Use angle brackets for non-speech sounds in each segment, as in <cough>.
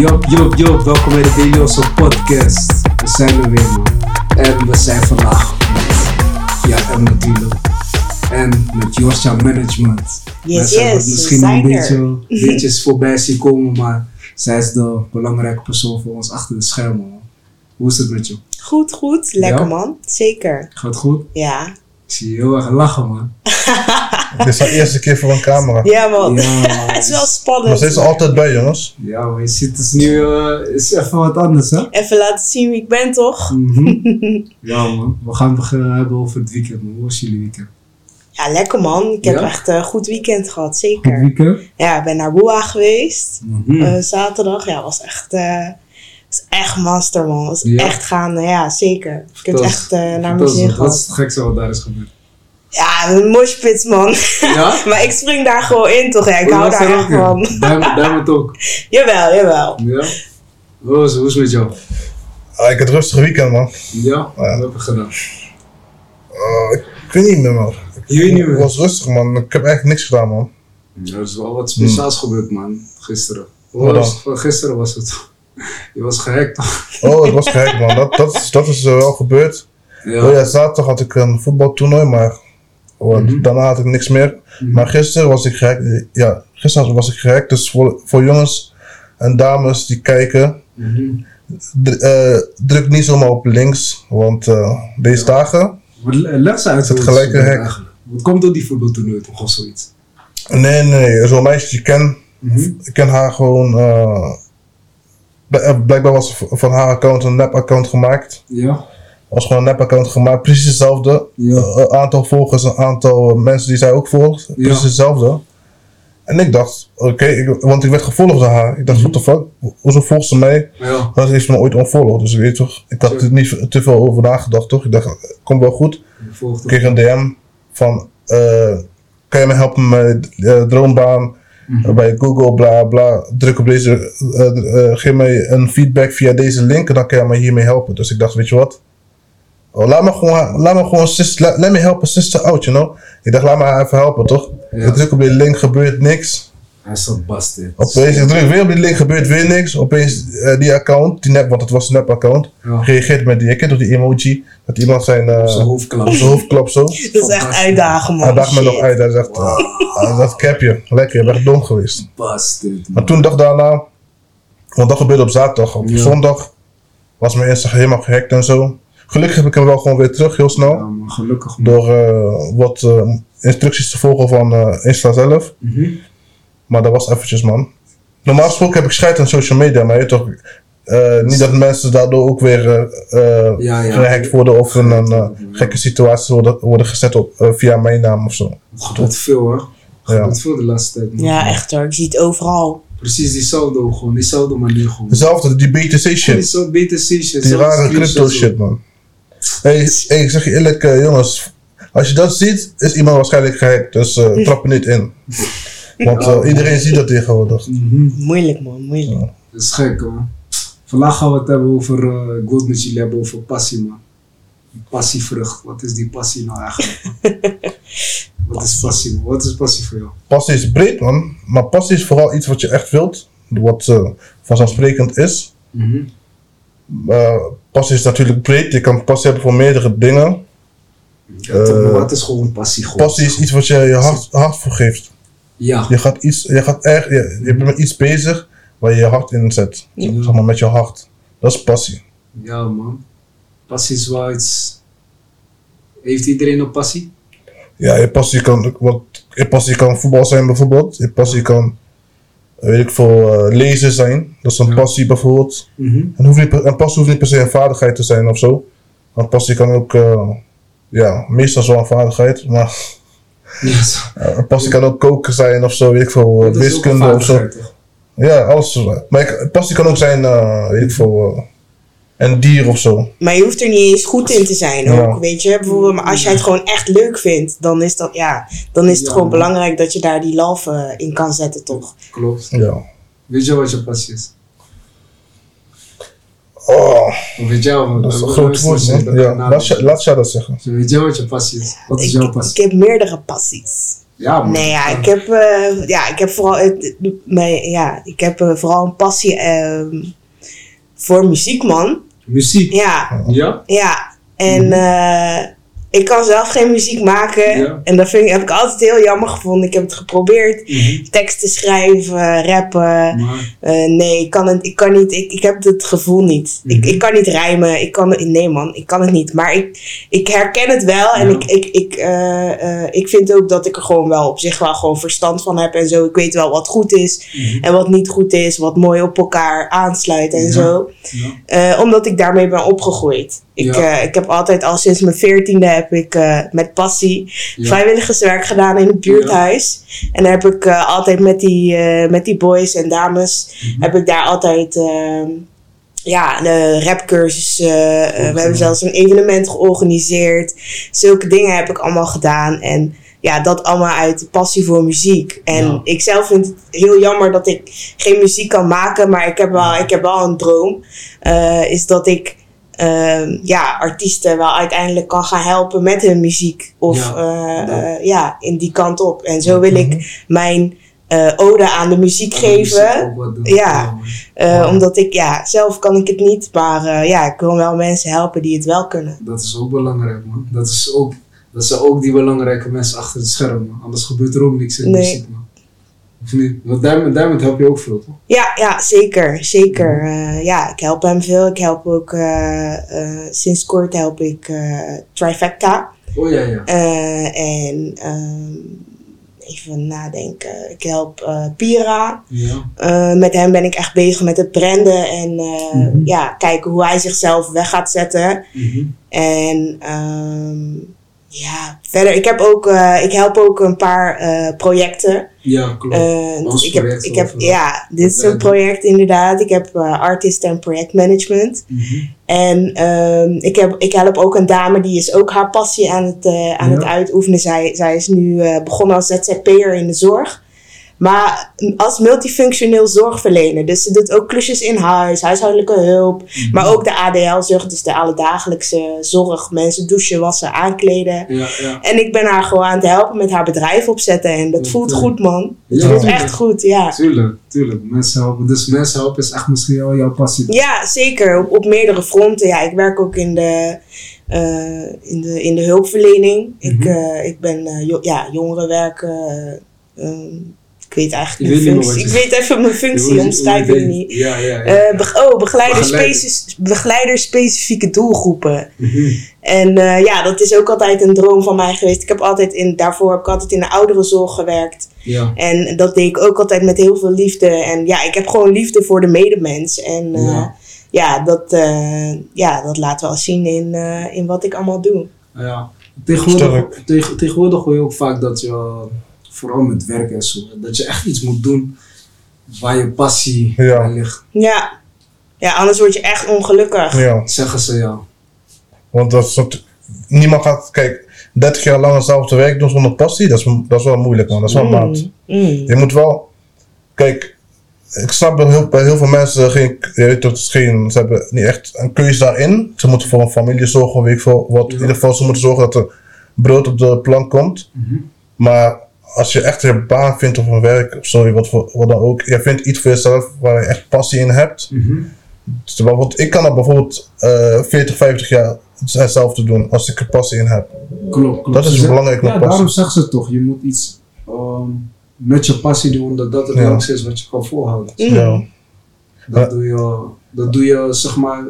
Jop, jop, jop. Welkom bij de Hustle podcast. We zijn er weer, man. En we zijn vandaag met ja, en natuurlijk. En met Josja Management. Yes, Mensen yes, het misschien we een beetje, <laughs> voorbij zien komen, maar zij is de belangrijke persoon voor ons achter de schermen, man. Hoe is het met je? Goed, goed. Lekker Ja? man. Zeker. Gaat goed? Ja. Ik zie je heel erg lachen, man. <laughs> Dit is de eerste keer voor een camera. Ja man. Ja, <laughs> het is wel Maar spannend. ze is er altijd bij, jongens. Ja, maar je ziet het is nu eh, is even wat anders, hè? Even laten zien wie ik ben toch? Mhm. <laughs> ja, man. We gaan beginnen hebben over het weekend, man. Hoe was jullie weekend? Ja, lekker man. Ik heb Ja? echt een goed weekend gehad. Goed Zeker. weekend? Ja, ik ben naar Boa geweest. Eh, zaterdag. Ja, was echt... eh was echt master man. Was Ja? echt gaan. ja, zeker. Ik heb het is- echt eh, naar mijn is- zin Wat is gehad. het gekste wat daar is gebeurd? Ja, een moshpit man. Ja? <laughs> maar ik spring daar gewoon in toch. Ja, ik hou daar echt van. Diamond <laughs> ook. Jawel, jawel. Ja? Hoe is, hoe is het met jou? Ah, ik had een rustig weekend, man. Ja? Wat heb je gedaan? Ah, ik weet niet meer, man. Je weet niet Het meer? was rustig, man. Ik heb eigenlijk niks gedaan, man. Ja, er is wel wat speciaals gebeurd, man. Gisteren. Was Gisteren was het. <laughs> Je was gehackt, toch? Oh, het was gek, man. Dat, dat, is, dat is wel gebeurd. Ja. Oh ja, zaterdag had ik een voetbaltoernooi, maar oh, Mhm. daarna had ik niks meer. Mhm. Maar gisteren was ik gehackt. Ja, gisteren was ik gehackt. Dus voor, voor jongens en dames die kijken, Mhm. eh, druk niet zomaar op links. Want eh, deze dagen Leg ze uit. Het hoe gelijke hek. Wat komt door die voetbaltoernooi toch of zoiets? Nee, nee. Zo'n meisje die ik ken, ik ken haar gewoon. eh, bl- eh, blijkbaar was van haar account een nep-account gemaakt. Ja? Was gewoon een nep-account gemaakt, precies hetzelfde. Ja. Eh, aantal volgers, een aantal mensen die zij ook volgt, Ja. precies hetzelfde. En ik dacht, oké, want ik werd gevolgd door haar. Ik dacht, Mhm. what the fuck, hoezo volgt ze mij? Ja. Dat heeft ze me ooit onfollowed. Dus ik weet toch, ik had er niet te veel over nagedacht, toch? Ik dacht, komt wel goed. Ik kreeg een DM van, eh, kan je me helpen met uh, droombaan Mhm. bij Google, bla bla. Druk op deze, eh, eh, geef mij een feedback via deze link en dan kan je me hiermee helpen. Dus ik dacht, weet je wat? Oh, laat me gewoon, laat me gewoon, sis, let, let me help a sister out, you know? Ik dacht, laat me haar even helpen, toch? Ja. Ik druk op die link, gebeurt niks. Hij is zo busted. Opeens, ik druk weer op die link, gebeurt weer niks. Opeens, eh, die account, die nep, want het was een nep-account, Ja. reageert met die, je kent toch die emoji, dat iemand zijn, eh, Zijn hoofdklap. zijn zo. <laughs> Dat is echt uitdagen man. Hij dacht me nog uit, hij zegt, ah, dat capje, lekker, je bent dom geweest. Busted. Maar toen dag daarna, want dat gebeurde op zaterdag, op Ja. zondag was mijn Instagram helemaal gehackt en zo. Gelukkig heb ik hem wel gewoon weer terug, heel snel. Ja, maar gelukkig. man. Door eh, wat eh, instructies te volgen van eh, Insta zelf. Mhm. Maar dat was eventjes, man. Normaal gesproken heb ik scheid aan social media, maar je weet toch... eh, niet dat mensen daardoor ook weer eh, eh, Ja, ja. gehackt worden of in een gekke situatie worden, worden gezet op, via mijn naam of zo. Het gebeurt veel hoor. Het Ja. gebeurt veel de laatste tijd. man. Ja, echt hoor. Ik zie het overal. Precies diezelfde gewoon. Diezelfde manier gewoon. Hetzelfde, die BTC shit. die zo BTC shit. Die rare crypto shit, man. Hey, hey, ik zeg je eerlijk, eh, jongens. Als je dat ziet, is iemand waarschijnlijk gehackt. Dus eh, <laughs> trap er niet in. Want eh, iedereen ziet dat tegenwoordig. Mhm. Moeilijk man, moeilijk. Dat is gek man. Vandaag gaan we het hebben over, eh, ik wil het met jullie hebben over passie man. Passievrucht. Wat is die passie nou eigenlijk? <laughs> Wat is passie man? Wat is passie voor jou? Passie is breed, man. Maar passie is vooral iets wat je echt wilt. Wat eh, vanzelfsprekend is. Mhm. Passie is natuurlijk breed. Je kan passie hebben voor meerdere dingen. Ja, maar Eh, wat is gewoon passie gewoon? Passie is iets wat je je hart, hart voor geeft. Ja. Je gaat, iets, je gaat echt, je, je bent met iets bezig waar je je hart in zet. Ja. Zeg maar met je hart. Dat is passie. Ja man. Passie is wel iets... Heeft iedereen een passie? Ja, je passie kan, wat, je passie kan voetbal zijn bijvoorbeeld. Je passie kan, weet ik veel, eh, lezen zijn. Dat is een Ja. passie bijvoorbeeld. Mhm. En, hoeft niet, en passie hoeft niet per se een vaardigheid te zijn of zo. Want passie kan ook, eh, ja, meestal wel een vaardigheid. Maar zo. <laughs> eh, een passie kan ook koken zijn of zo, weet ik veel, is wiskunde of zo. toch? Ja, alles. Maar ik, passie kan ook zijn, weet ik veel, eh, een dier of zo. Maar je hoeft er niet eens goed in te zijn Ja. ook, weet je. Bijvoorbeeld, maar als jij het gewoon echt leuk vindt, dan is, dat, ja, dan is het Ja. gewoon belangrijk dat je daar die love eh, in kan zetten, toch? Klopt. Ja. Weet je wat je passie is? Oh, weet jij wat? dat is een groot woord, man. Ja, laat, je- laat dat zeggen. Weet jij wat je passie is? Wat is Ik, jouw ik passie? heb meerdere passies. Ja, man. Nee, ja, ik heb, eh, ja, ik heb vooral, het- mijn, ja, ik heb eh, vooral een passie ehm, voor muziek, man. Muziek. Ja, Ja? ja. En Mhm. Ik kan zelf geen muziek maken. Ja. En dat vind ik, heb ik altijd heel jammer gevonden. Ik heb het geprobeerd. Mhm. Teksten schrijven, rappen. Eh, nee, ik kan, het, ik kan niet. Ik, ik heb het gevoel niet. ik, Mhm. ik kan niet rijmen. Ik kan, het- nee, man, ik kan het niet. Maar ik, ik herken het wel. En ik, ik, ik, eh, eh, ik vind ook dat ik er gewoon wel op zich wel gewoon verstand van heb en zo. Ik weet wel wat goed is mhm. en wat niet goed is. Wat mooi op elkaar aansluit en Ja. zo. Omdat ik daarmee ben opgegroeid. Ik, Ja. eh, ik heb altijd al sinds mijn veertiende heb ik eh, met passie Ja. vrijwilligerswerk gedaan in het buurthuis. En daar heb ik eh, altijd met die, met die boys en dames, Mhm. heb ik daar altijd ehm, ja, de rapcursus. we hebben zelfs een evenement georganiseerd. Zulke dingen heb ik allemaal gedaan. En ja, dat allemaal uit passie voor muziek. En Ja. ik zelf vind het heel jammer dat ik geen muziek kan maken. Maar ik heb wel, ik heb wel een droom. is dat ik ehm, ja, artiesten wel uiteindelijk kan gaan helpen met hun muziek. Of Ja. ja, ja in die kant op. En zo wil Mhm. ik mijn eh, ode aan de muziek Aan de muziek geven. Ja. Eh. Omdat ik, ja, zelf kan ik het niet, maar eh, ja, ik wil wel mensen helpen die het wel kunnen. Dat is ook belangrijk, man. Dat, is ook, dat zijn ook die belangrijke mensen achter het scherm, man. Anders gebeurt er ook niks in de muziek, man. Of niet? Want Diamond, Diamond help je ook veel, toch? Ja, ja, zeker, zeker. Eh, ja, ik help hem veel. Ik help ook, eh, eh, sinds kort help ik Trifecta. Oh ja, ja. En ehm, even nadenken, ik help Pira. Ja. Met hem ben ik echt bezig met het branden en Mhm. ja, kijken hoe hij zichzelf weg gaat zetten. Mhm. En ehm, ja, verder, ik, heb ook, eh, ik help ook een paar eh, projecten. Ja, klopt. Eh, Ons ik heb, project ik heb, ja, dit is een project inderdaad. Ik heb eh, artist en projectmanagement. Mhm. En ehm, ik, heb, ik help ook een dame die is ook haar passie aan het, eh, aan Ja. het uitoefenen. Zij, zij is nu eh, begonnen als ZZP'er in de zorg. Maar als multifunctioneel zorgverlener. Dus ze doet ook klusjes in huis, huishoudelijke hulp. Mhm. Maar ook de ADL-zorg, dus de alledagelijkse zorg. Mensen douchen, wassen, aankleden. Ja, ja. En ik ben haar gewoon aan het helpen met haar bedrijf opzetten. En dat Ja, voelt tuurlijk. goed, man. Het Ja, voelt echt goed, ja. Tuurlijk, tuurlijk. Mensen helpen. Dus mensen helpen is echt misschien wel jouw passie. Ja, zeker. Op, op meerdere fronten. Ja, ik werk ook in de, eh, in de, in de hulpverlening. ik, Mhm. eh, ik ben eh, jo- ja, jongerenwerker. eh, ehm, ik weet eigenlijk Ik mijn functie. Ik weet even mijn functie, omschrijf ik niet. Ja, ja, ja. Eh, be- oh, begeleider, Begeleider. speci- begeleider specifieke doelgroepen. Mhm. En eh, ja, dat is ook altijd een droom van mij geweest. Ik heb altijd in, daarvoor heb ik altijd in de ouderenzorg gewerkt. Ja. En dat deed ik ook altijd met heel veel liefde. En ja, ik heb gewoon liefde voor de medemens. En eh, Ja. ja, dat, eh, ja, dat laat wel zien in, eh, in wat ik allemaal doe. Ja. Tegenwoordig, tegen, tegenwoordig hoor je ook vaak dat je, vooral met werk en zo, dat je echt iets moet doen waar je passie Ja. bij ligt. Ja. ja, anders word je echt ongelukkig. Ja, Zeggen ze ja. want dat is natu- niemand gaat, kijk, 30 jaar lang hetzelfde werk doen zonder passie, dat is, dat is wel moeilijk man, dat is wel Mm, maat. mm. Je moet wel, kijk, ik snap bij heel, bij heel veel mensen geen, je weet dat geen, ze hebben niet echt een keuze daarin. Ze moeten voor een familie zorgen, weet ik veel, wat, Ja. in ieder geval ze moeten zorgen dat er brood op de plank komt. Mhm. Maar als je echt een baan vindt of een werk, of sorry, wat, voor- wat dan ook, je vindt iets voor jezelf waar je echt passie in hebt. Mhm. Dus bijvoorbeeld, ik kan dat bijvoorbeeld eh 40, 50 jaar hetzelfde doen als ik er passie in heb. Klopt, klopt. Dat is Ze zeggen- belangrijk met Ja, passie. daarom zeggen ze toch, je moet iets ehm, met je passie doen, omdat dat het Ja. langst is wat je kan volhouden. Mm. Ja. Dat, Ja. doe je, dat doe je, zeg maar,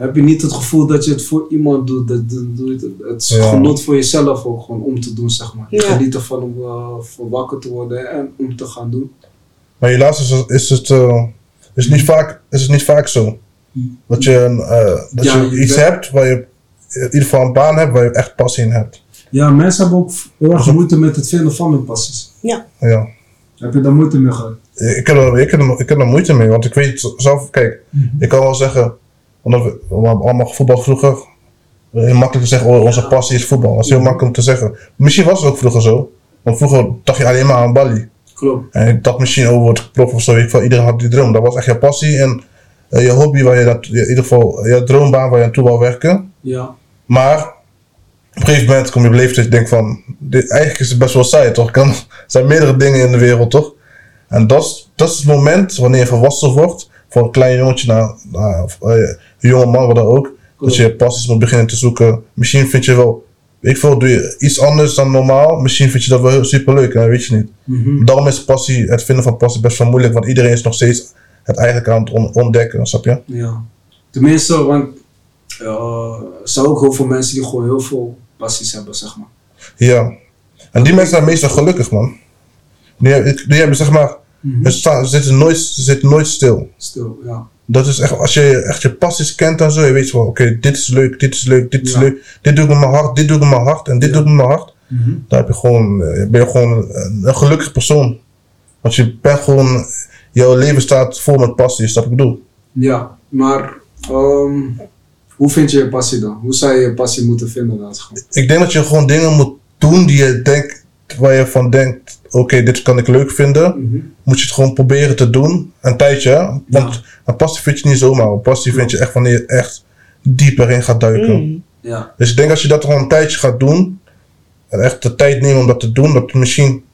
heb je niet het gevoel dat je het voor iemand doet, dat, dat doe je het, het is Ja. genot voor jezelf ook gewoon om te doen, zeg maar. Je Ja. geniet ervan om uh, voor wakker te worden en om te gaan doen. Maar helaas is het, is het, eh, is niet, vaak, is het niet vaak zo. Dat je, een, eh, dat Ja, je je iets bent- hebt waar je in ieder geval een baan hebt waar je echt passie in hebt. Ja, mensen hebben ook heel erg moeite met het vinden van hun passies. Ja. Heb je daar moeite mee gehad? Ik heb, er, ik, heb er, ik heb er moeite mee, want ik weet zelf, kijk, ik kan wel zeggen, omdat we, we allemaal gevoetbald vroeger. Heel makkelijk te zeggen, oh, onze passie is voetbal. Dat is heel makkelijk om te zeggen. Misschien was het ook vroeger zo. Want vroeger dacht je alleen maar aan Bali. Klopt. En dacht misschien, oh, word ik prof of zo. Ik, van, iedereen had die droom. Dat was echt je passie. En eh, je hobby waar je dat, in ieder geval je droombaan waar je naartoe wil werken. Ja. Maar op een gegeven moment kom je op leeftijd dat je denkt van, dit, eigenlijk is het best wel saai toch? <laughs> Er zijn meerdere dingen in de wereld toch? En dat is, dat is het moment wanneer je volwassen wordt, voor een klein jongetje naar, naar een jonge man, wat dan ook, dat je je passies moet beginnen te zoeken. Misschien vind je wel, ik veel, doe je iets anders dan normaal, misschien vind je dat wel super leuk, en dat weet je niet. Mhm. Daarom is passie, het vinden van passie best wel moeilijk, want iedereen is nog steeds het eigenlijk aan het on- ontdekken, snap je? Ja. Tenminste, want er zijn ook heel veel mensen die gewoon heel veel passies hebben, zeg maar. Ja. En die mensen zijn meestal gelukkig, man. Die, hebben- die hebben zeg maar, ze, staan, ze, zitten nooit, zitten nooit stil. Stil, ja. Dat is echt, als je echt je passies kent en zo, je weet wel, oké, dit is leuk, dit is leuk, dit is Ja. leuk, dit doe ik met mijn hart, dit doe ik met mijn hart en dit Ja. doe ik met mijn hart. Mhm. Dan heb je gewoon, eh, ben je gewoon een, gelukkig persoon. Want je bent gewoon, jouw leven staat vol met passie, is dat wat ik bedoel. Ja, maar ehm, hoe vind je je passie dan? Hoe zou je je passie moeten vinden dan? Ik denk dat je gewoon dingen moet doen die je denkt, waar je van denkt, oké, dit kan ik leuk vinden. Mhm. moet je het gewoon proberen te doen. Een tijdje. hè. Want een passie vind je niet zomaar. Een passie vind je echt wanneer je echt dieper in gaat duiken. Mm. Ja. Dus ik denk als je dat gewoon een tijdje gaat doen. En echt de tijd nemen om dat te doen. Dat misschien.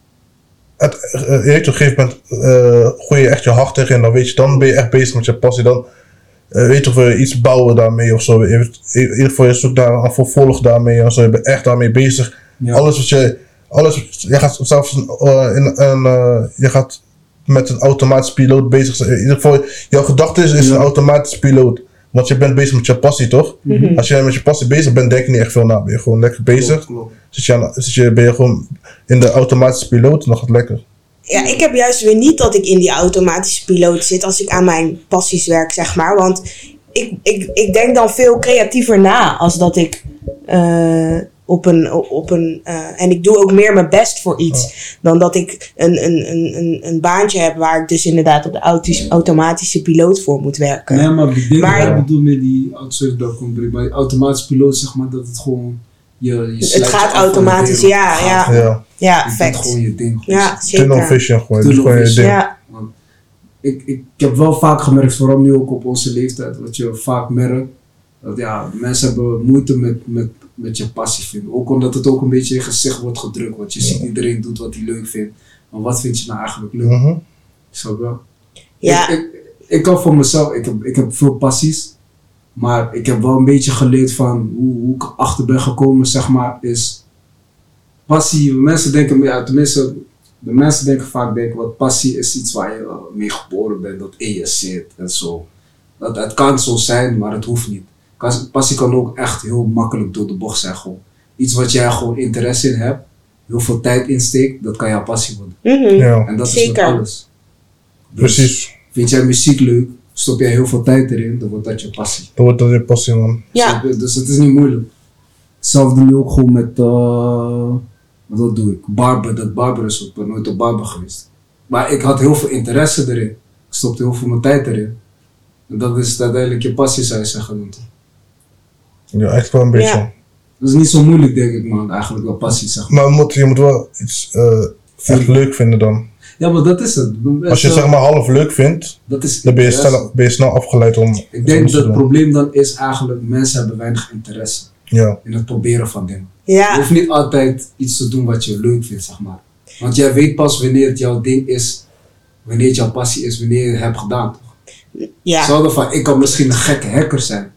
Het, eh, je op een gegeven moment. eh gooi je echt je hart erin. Dan weet je, dan ben je echt bezig met je passie. Dan eh, weet je of we iets bouwen daarmee of zo. In ieder geval je zoekt daar een vervolg daarmee. En zo. Je bent echt daarmee bezig. Ja. Alles wat je. Alles, je gaat zelfs eh, in een. eh, je gaat met een automatisch piloot bezig zijn. In ieder geval, jouw gedachte is, is Ja. een automatisch piloot. Want je bent bezig met je passie, toch? Mhm. Als je met je passie bezig bent, denk je niet echt veel na. Ben je gewoon lekker bezig. Klopt, klopt. Zit je, aan, zit je, ben je gewoon in de automatische piloot en dan gaat het lekker. Ja, ik heb juist weer niet dat ik in die automatische piloot zit als ik aan mijn passies werk, zeg maar. Want ik, ik, ik denk dan veel creatiever na als dat ik eh, op een. Op een eh, en ik doe ook meer mijn best voor iets dan dat ik een, een, een, een, een baantje heb waar ik dus inderdaad op de autis- automatische piloot voor moet werken. Nee, maar ik denk Maar- wat ik bedoel met die auto- sorry dat ik onderbreek, maar die automatische piloot, zeg maar, dat het gewoon je, je Het gaat automatisch, ja, gaat Ja, Ja, fact. gewoon je ding. Ja, tunnel zeker. vision gewoon. Tunnel gewoon je ding. Ja, Want ik, ik, ik heb wel vaak gemerkt, vooral nu ook op onze leeftijd, dat je vaak merkt dat ja, mensen hebben moeite met, met, met je passie vinden. Ook omdat het ook een beetje in je gezicht wordt gedrukt. Want je ziet iedereen doet wat hij leuk vindt. Maar wat vind je nou eigenlijk leuk? Mhm. Snap je? ja. Ik, ik, ik kan voor mezelf, ik heb, ik heb veel passies. Maar ik heb wel een beetje geleerd van hoe, hoe ik achter ben gekomen, zeg maar, is passie. Mensen denken, ja, tenminste, de mensen denken vaak, denken, wat passie is iets waar je mee geboren bent, dat in je zit en zo. Dat, het kan zo zijn, maar het hoeft niet. Passie kan ook echt heel makkelijk door de bocht zijn, gewoon. Iets wat jij gewoon interesse in hebt, heel veel tijd insteekt, dat kan jouw passie worden. Mhm. Ja, En dat is Zeker. met alles. Dus precies. Vind jij muziek leuk, stop jij heel veel tijd erin, dan wordt dat je passie. Dan wordt dat weer passie, man. Ja. Snap je? Dus het is niet moeilijk. Hetzelfde nu ook gewoon met, uh, wat doe ik? Barber, dat barber is ook, ik ben nooit op barber geweest. Maar ik had heel veel interesse erin. Ik stopte heel veel mijn tijd erin. En dat is uiteindelijk je passie, zou je zeggen. Ja, echt wel een beetje. Ja. Dat is niet zo moeilijk, denk ik, man, eigenlijk wel passie, zeg maar. Maar je moet, je moet wel iets eh, echt leuk vinden dan. Ja, maar dat is het. Als je zeg maar half leuk vindt, dat is dan ben je snel, ben je snel afgeleid om Ik denk dat het doen. probleem dan is eigenlijk, mensen hebben weinig interesse Ja, in het proberen van dingen. Je hoeft niet altijd iets te doen wat je leuk vindt, zeg maar. Want jij weet pas wanneer het jouw ding is, wanneer het jouw passie is, wanneer je het hebt gedaan. Toch? ja. Hetzelfde van, ik kan misschien een gekke hacker zijn.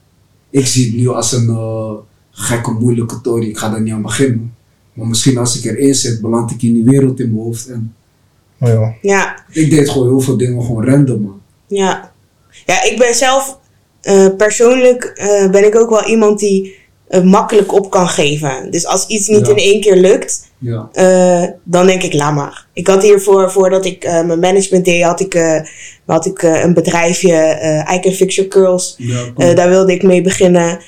Ik zie het nu als een eh, gekke, moeilijke tory. Ik ga daar niet aan beginnen. Maar misschien als ik erin zit, beland ik in die wereld in mijn hoofd. En maar ja. ja. ik deed gewoon heel veel dingen gewoon random, man. Ja, ja ik ben zelf eh, persoonlijk eh, ben ik ook wel iemand die makkelijk op kan geven. Dus als iets niet Ja. in één keer lukt, Ja, eh, dan denk ik, laat maar. Ik had hiervoor, voordat ik eh, mijn management deed, had ik, eh, had ik een bedrijfje, I Can Fix Your Curls. ja, daar wilde ik mee beginnen.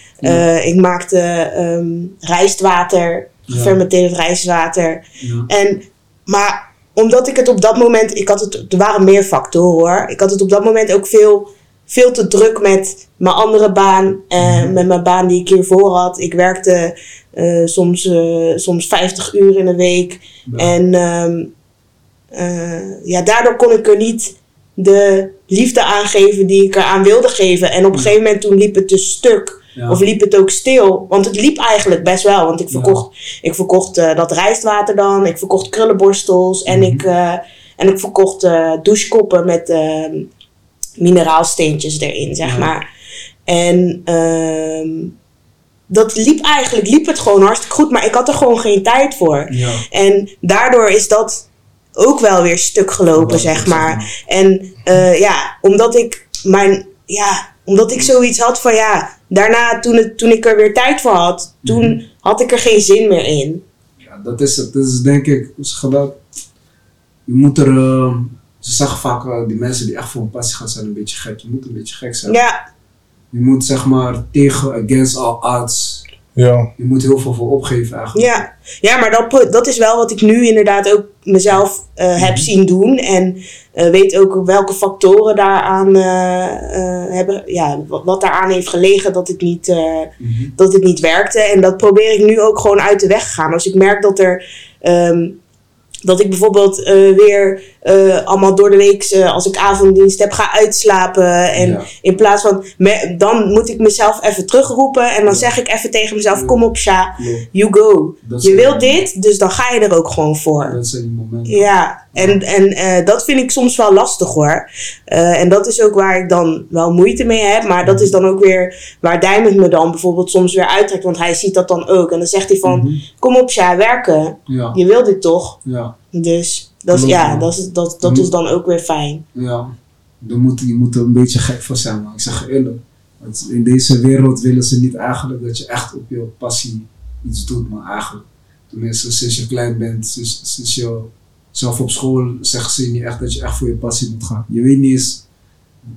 Ik maakte ehm, rijstwater, gefermenteerd rijstwater. En, maar omdat ik het op dat moment, ik had het, er waren meer factoren hoor. Ik had het op dat moment ook veel, veel te druk met mijn andere baan en Mhm. met mijn baan die ik hiervoor had. Ik werkte eh, soms, eh, soms 50 uur in een week. ja. En ehm, eh, ja, daardoor kon ik er niet de liefde aangeven die ik eraan wilde geven. En op een gegeven moment toen liep het dus stuk. Ja. Of liep het ook stil? Want het liep eigenlijk best wel. Want ik verkocht, ik verkocht dat rijstwater dan. Ik verkocht krullenborstels. En, Mhm. ik, en ik verkocht douchekoppen met ehm, mineraalsteentjes erin, zeg Ja. maar. En ehm, dat liep eigenlijk, liep het gewoon hartstikke goed. Maar ik had er gewoon geen tijd voor. Ja. En daardoor is dat ook wel weer stuk gelopen, Ja, zeg maar. En eh, ja, omdat ik mijn, ja, omdat ik zoiets had van ja, daarna toen, het, toen ik er weer tijd voor had, toen Mhm. had ik er geen zin meer in. Ja, dat is het. Dat is denk ik, zeg je moet er, eh, ze zeggen vaak, die mensen die echt voor een passie gaan zijn een beetje gek. Je moet een beetje gek zijn. Ja, Je moet zeg maar tegen, against all odds, Ja. je moet heel veel voor opgeven eigenlijk. ja. ja maar dat, dat is wel wat ik nu inderdaad ook mezelf eh, heb zien doen. En eh, weet ook welke factoren daaraan eh, eh, hebben, ja, wat, wat daaraan heeft gelegen dat het niet. eh, Mhm. dat het niet werkte. En dat probeer ik nu ook gewoon uit de weg te gaan. Als ik merk dat er. ehm, dat ik bijvoorbeeld eh, weer eh, allemaal door de week, eh, als ik avonddienst heb, ga uitslapen. En Ja. in plaats van, me- dan moet ik mezelf even terugroepen. En dan Ja. zeg ik even tegen mezelf, Ja. kom op Sja, Klopt. you go. Dat Je wilt dit, dus dan ga je er ook gewoon voor. Dat zijn die momenten. Ja, en, en eh, dat vind ik soms wel lastig hoor. En dat is ook waar ik dan wel moeite mee heb. Maar dat is dan ook weer waar Diamond me dan bijvoorbeeld soms weer uittrekt. Want hij ziet dat dan ook. En dan zegt hij van, Mhm. kom op Sja, werken. Ja, Je wil dit toch? ja, Dus dat is, Klopt, ja, dat is, dat, dat is dan ook weer fijn. ja. Dan moet, je moet er een beetje gek voor zijn, maar ik zeg je eerlijk. Want in deze wereld willen ze niet eigenlijk dat je echt op je passie iets doet, maar eigenlijk. Tenminste, sinds je klein bent, sinds, sinds je zelf op school zeggen ze niet echt dat je echt voor je passie moet gaan. Je weet niet eens,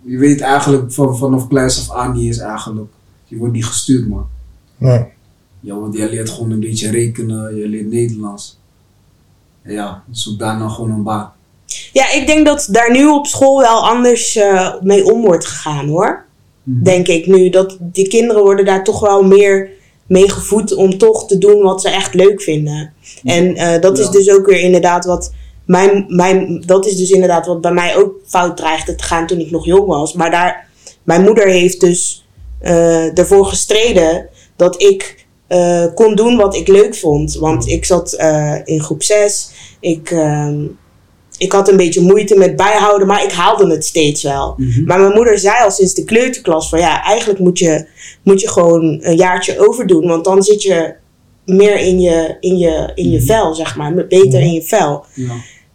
je weet eigenlijk van, vanaf kleins af aan niet eens eigenlijk. Je wordt niet gestuurd, man. Ja. Ja, want jij leert gewoon een beetje rekenen, je leert Nederlands. Ja, zoek daar nou gewoon een baan. Ja, ik denk dat daar nu op school wel anders eh, mee om wordt gegaan hoor. Mhm. Denk ik nu. Dat die kinderen worden daar toch wel meer mee gevoed om toch te doen wat ze echt leuk vinden. En eh, dat is dus ook weer inderdaad wat. Mijn, mijn, dat is dus inderdaad wat bij mij ook fout dreigde te gaan toen ik nog jong was. Maar daar, mijn moeder heeft dus eh, ervoor gestreden dat ik kon doen wat ik leuk vond. Want ik zat in groep 6. Ik, ehm, ik had een beetje moeite met bijhouden, maar ik haalde het steeds wel. Mhm. Maar mijn moeder zei al sinds de kleuterklas van ja, eigenlijk moet je, moet je gewoon een jaartje overdoen. Want dan zit je meer in je, in je, in je Mhm. vel, zeg maar. Beter in je vel. Ja.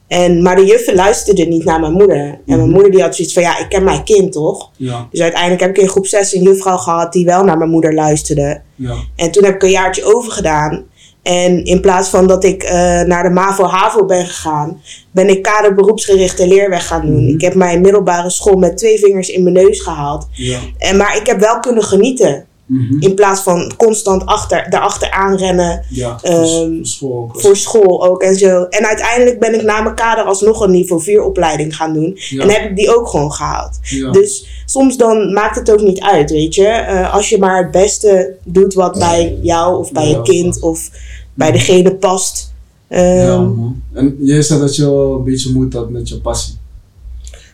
En, maar de juffen luisterden niet naar mijn moeder. En mijn Mhm. moeder die had zoiets van ja, ik ken mijn kind toch? Ja, Dus uiteindelijk heb ik in groep 6 een juffrouw gehad die wel naar mijn moeder luisterde. ja, En toen heb ik een jaartje overgedaan. En in plaats van dat ik eh, naar de MAVO-HAVO ben gegaan, ben ik kader beroepsgerichte leerweg gaan doen. Mhm. Ik heb mijn middelbare school met twee vingers in mijn neus gehaald. ja. En, maar ik heb wel kunnen genieten. Mhm. In plaats van constant achter, daarachter aanrennen Ja, Ehm, voor, school ook. voor school ook en zo. En uiteindelijk ben ik na mijn kader alsnog een niveau 4 opleiding gaan doen. ja, En heb ik die ook gewoon gehaald. ja. Dus soms dan maakt het ook niet uit, weet je. Eh, als je maar het beste doet wat bij jou of bij Ja, je kind of bij degene past. Ehm, ja, man. En jij zei dat je wel een beetje moeite had met je passie.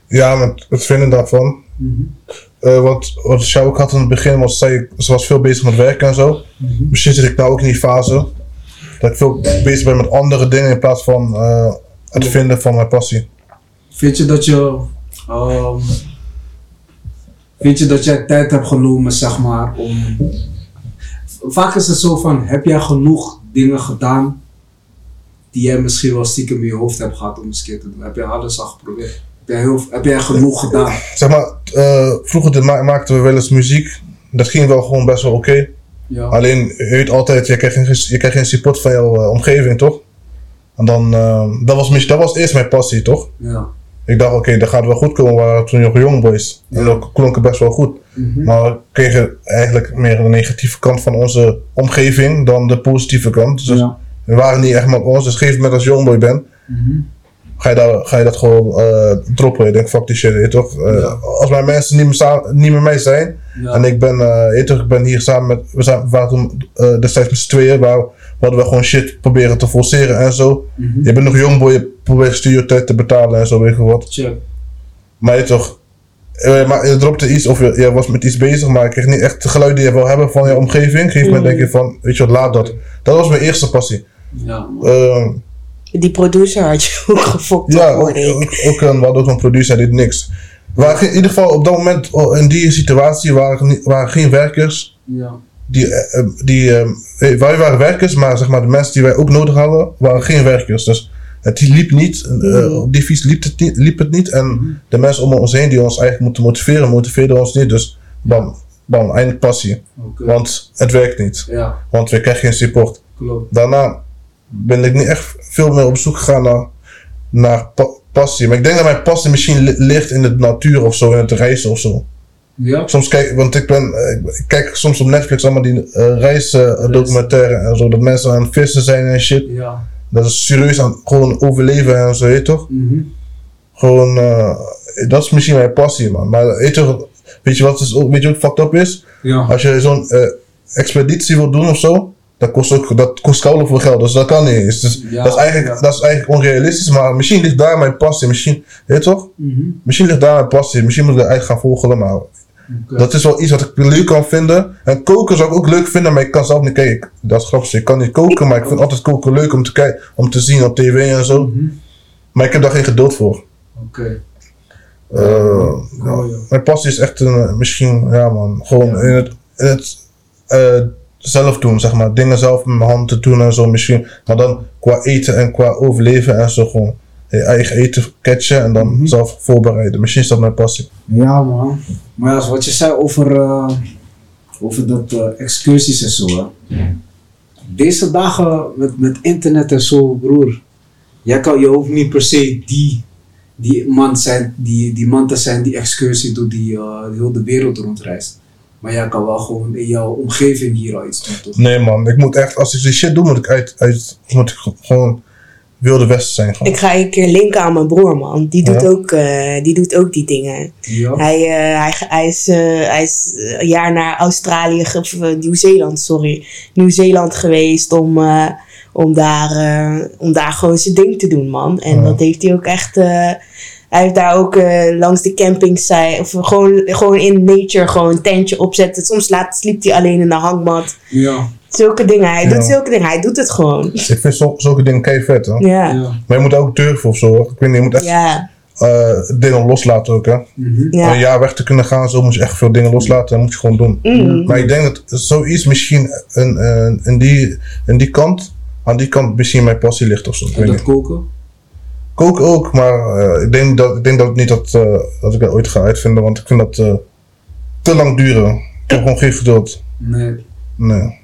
Ja, met het vinden daarvan. Eh, want wat Sjouw ook had in het begin, was zij, ze was veel bezig met werken en zo. Mhm. Misschien zit ik nou ook in die fase. Dat ik veel bezig ben met andere dingen in plaats van eh, het Ja. vinden van mijn passie. Vind je dat je. ehm, vind je dat jij tijd hebt genomen, zeg maar, om. Vaak is het zo van: heb jij genoeg dingen gedaan die jij misschien wel stiekem in je hoofd hebt gehad om eens te doen? Heb jij alles al geprobeerd? Heb jij, heel, heb jij genoeg gedaan? Zeg maar, eh, vroeger ma- maakten we wel eens muziek. Dat ging wel gewoon best wel oké. Ja. Alleen, je weet altijd, je krijgt geen, je krijgt geen support van jouw omgeving, toch? En dan, eh, dat, was, dat was eerst mijn passie, toch? ja. Ik dacht, oké, dat gaat wel goed komen. We waren toen nog jong boys. En dat klonk best wel goed. Mhm. Maar we kregen eigenlijk meer de negatieve kant van onze omgeving dan de positieve kant. Dus ja. we waren niet echt met ons. Dus op een gegeven moment als je jongboy bent, Mhm. Ga je, daar, ga je dat gewoon eh, droppen. Je denkt, fuck die shit, je toch? Eh, Ja. Als mijn mensen niet meer, samen, niet meer mij zijn, ja. en ik ben, eh, je toch, ik ben hier samen met, we, zijn, we waren toen destijds met z'n tweeën, waar hadden we gewoon shit proberen te forceren en zo. Mhm. Je bent nog jongboy, je probeert stuurtijd te betalen en zo, weet je wat. Check. Maar je toch, maar je dropte iets of je, je was met iets bezig, maar ik kreeg niet echt de geluiden die je wil hebben van je omgeving. Een gegeven moment denk je van, weet je wat, laat dat. Dat was mijn eerste passie. Ja, man. Die producer had je ook gefokt, ja, ook, ook, ook een, we hadden ook een producer, die deed niks. Geen- in ieder geval op dat moment, oh, in die situatie, waren, geen werkers. ja. Die, eh, eh, die, ehm, eh, wij waren werkers, maar zeg maar, de mensen die wij ook nodig hadden, waren geen werkers. Dus het liep niet, eh, Mhm. op die fiets liep het niet, liep het niet. En de mensen om ons heen die ons eigenlijk moeten motiveren, motiveerden ons niet. Dus bam, bam, eindelijk passie. Oké. Want het werkt niet. Ja, Want we krijgen geen support. klopt. Daarna ben ik niet echt veel meer op zoek gegaan naar, naar pa- passie. Maar ik denk dat mijn passie misschien li- ligt in de natuur of zo, in het reizen of zo. Ja, Soms kijk, want ik ben, eh, ik kijk soms op Netflix allemaal die uh, reisdocumentaire en zo, dat mensen aan het vissen zijn en shit. ja. Dat is serieus aan gewoon overleven en zo, weet je toch? Mhm. Gewoon, eh, dat is misschien mijn passie, man. Maar weet je, toch, weet je wat is ook, weet je wat fucked up is? Ja, Als je zo'n expeditie wil doen of zo, dat kost ook, dat kost veel geld, dus dat kan niet. Dus Ja, dat, is eigenlijk, ja. dat is eigenlijk onrealistisch, maar misschien ligt daar mijn passie, misschien, weet je toch? Mhm. Misschien ligt daar mijn passie, misschien moet ik dat eigenlijk gaan volgen, maar dat is wel iets wat ik leuk kan vinden. En koken zou ik ook leuk vinden, maar ik kan zelf niet kijken. Dat is grappig, ik kan niet koken, maar ik vind altijd koken leuk om te kijken, om te zien op tv en zo. Mhm. Maar ik heb daar geen geduld voor. Oké. Eh, Oh, ja. Mijn passie is echt een, eh, misschien, ja man, gewoon in het, in het eh, zelf doen, zeg maar. Dingen zelf met mijn handen doen en zo misschien. Maar dan qua eten en qua overleven en zo gewoon je eigen eten catchen en dan Mhm. zelf voorbereiden. Misschien is dat mijn passie. Ja, man. Maar ja, wat je zei over, eh, over dat eh, excursies en zo. Hè. Deze dagen met, met internet en zo, broer. Jij kan, je hoeft niet per se die, die, man, zijn, die, die man te zijn die excursie doet, die, eh, die heel de wereld rondreist. Maar jij kan wel gewoon in jouw omgeving hier al iets doen, toch? Nee man, ik moet echt, als ik die shit doe, moet ik uit, uit moet ik gewoon wilde westen zijn. Gewoon. Ik ga een keer linken aan mijn broer, man. Die doet, Ja? ook, eh, die doet ook die dingen. Ja. Hij, eh, hij, hij is, eh, hij is een jaar naar Australië, of, Nieuw-Zeeland, sorry. Nieuw-Zeeland geweest om, eh, om, daar, eh, om daar gewoon zijn ding te doen, man. En Ja. dat heeft hij ook echt... hij heeft daar ook eh, langs de campings zijn, of gewoon, gewoon in nature gewoon een tentje opzetten. Soms laat, sliep hij alleen in de hangmat. Ja. Zulke dingen. Hij Ja. doet zulke dingen. Hij doet het gewoon. Ik vind zo, zulke dingen kei vet, hè. Ja. Ja. Maar je moet ook durven of zo. hoor. Ik weet niet, je moet echt Ja. eh, dingen loslaten ook, hè. Mhm. Om een Ja. jaar weg te kunnen gaan, zo moet je echt veel dingen loslaten. Dat moet je gewoon doen. Mm. Maar ik denk dat zoiets misschien in, in, in, die, in die kant, aan die kant misschien mijn passie ligt of zo. Ik En weet dat niet. koken? Koken ook, maar eh, ik, denk dat, ik denk dat niet dat, eh, dat ik dat ooit ga uitvinden, want ik vind dat eh, te lang duren. Ik heb gewoon geen geduld. Nee. Nee.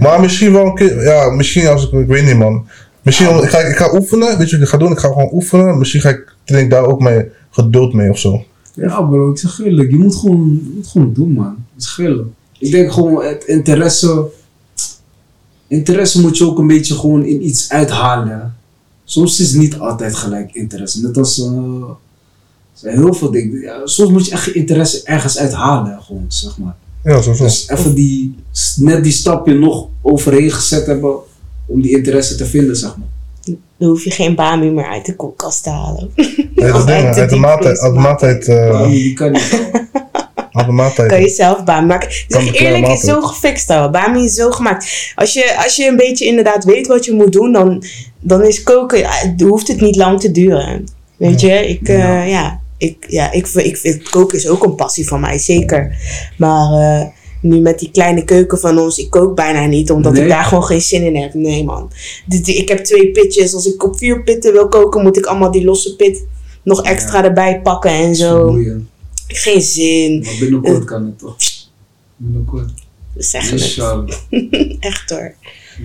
Maar misschien wel een keer, ja, misschien als ik, ik weet niet man. Misschien, ik, ga, ik ga oefenen, weet je wat ik ga doen? Ik ga gewoon oefenen. Misschien ga ik, ik daar ook mijn geduld mee of zo. Ja bro, ik zeg eerlijk, je moet gewoon, je moet gewoon doen man. Het is gillen. Ik denk gewoon het interesse, interesse moet je ook een beetje gewoon in iets uithalen. Soms is het niet altijd gelijk interesse. Net als, eh, zijn heel veel dingen. Ja, soms moet je echt je interesse ergens uithalen gewoon, zeg maar. Ja, zo, zo. Dus even die, net die stapje nog overheen gezet hebben om die interesse te vinden, zeg maar. Dan hoef je geen bami meer uit de koelkast te halen. Nee, dat <laughs> ding, uit de maaltijd, uit de maaltijd, Maar die kan niet. <laughs> Kan je zelf bami maken. Zeg eerlijk, is zo gefixt al. Bami is zo gemaakt. Als je, als je een beetje inderdaad weet wat je moet doen, dan, dan is koken, ja, het hoeft het niet lang te duren. Weet je, ik, eh, Ja. ja. ik, ja, ik, ik vind koken is ook een passie van mij, zeker. Maar eh, nu met die kleine keuken van ons, ik kook bijna niet, omdat Nee? ik daar gewoon geen zin in heb. Nee man. Dit- Ik heb twee pitjes. Als ik op vier pitten wil koken, moet ik allemaal die losse pit nog extra erbij pakken en zo. Geen zin. Maar binnenkort kan het toch? Binnenkort. Zeggen het. <laughs> Echt hoor.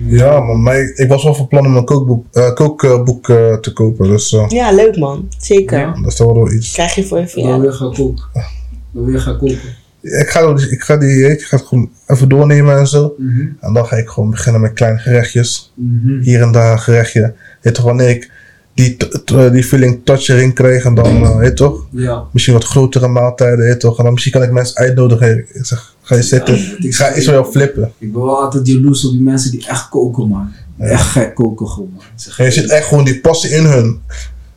Ja, man, maar ik, ik was wel van plan om een kookboek, eh, kookboek eh, te kopen, dus eh, Ja, leuk man. Zeker. Ja. dat is wel wel iets. Krijg je voor je Dan verjaardag. weer gaan koken. Dan weer gaan koken. Ik ga, ik ga die, ik ga het gewoon even doornemen en zo. Mhm. En dan ga ik gewoon beginnen met kleine gerechtjes. Mhm. Hier en daar een gerechtje. Weet toch, wanneer ik die, t- die feeling touch erin krijg en dan, eh, weet toch, Ja. misschien wat grotere maaltijden, weet toch. En dan misschien kan ik mensen uitnodigen. Ik zeg, ga je zitten? Ja, ik ga eens wel flippen. Ik ben wel altijd jaloers op die mensen die echt koken, man. Echt gek koken gewoon, man. Zeg En je ziet echt gewoon die passie in hun.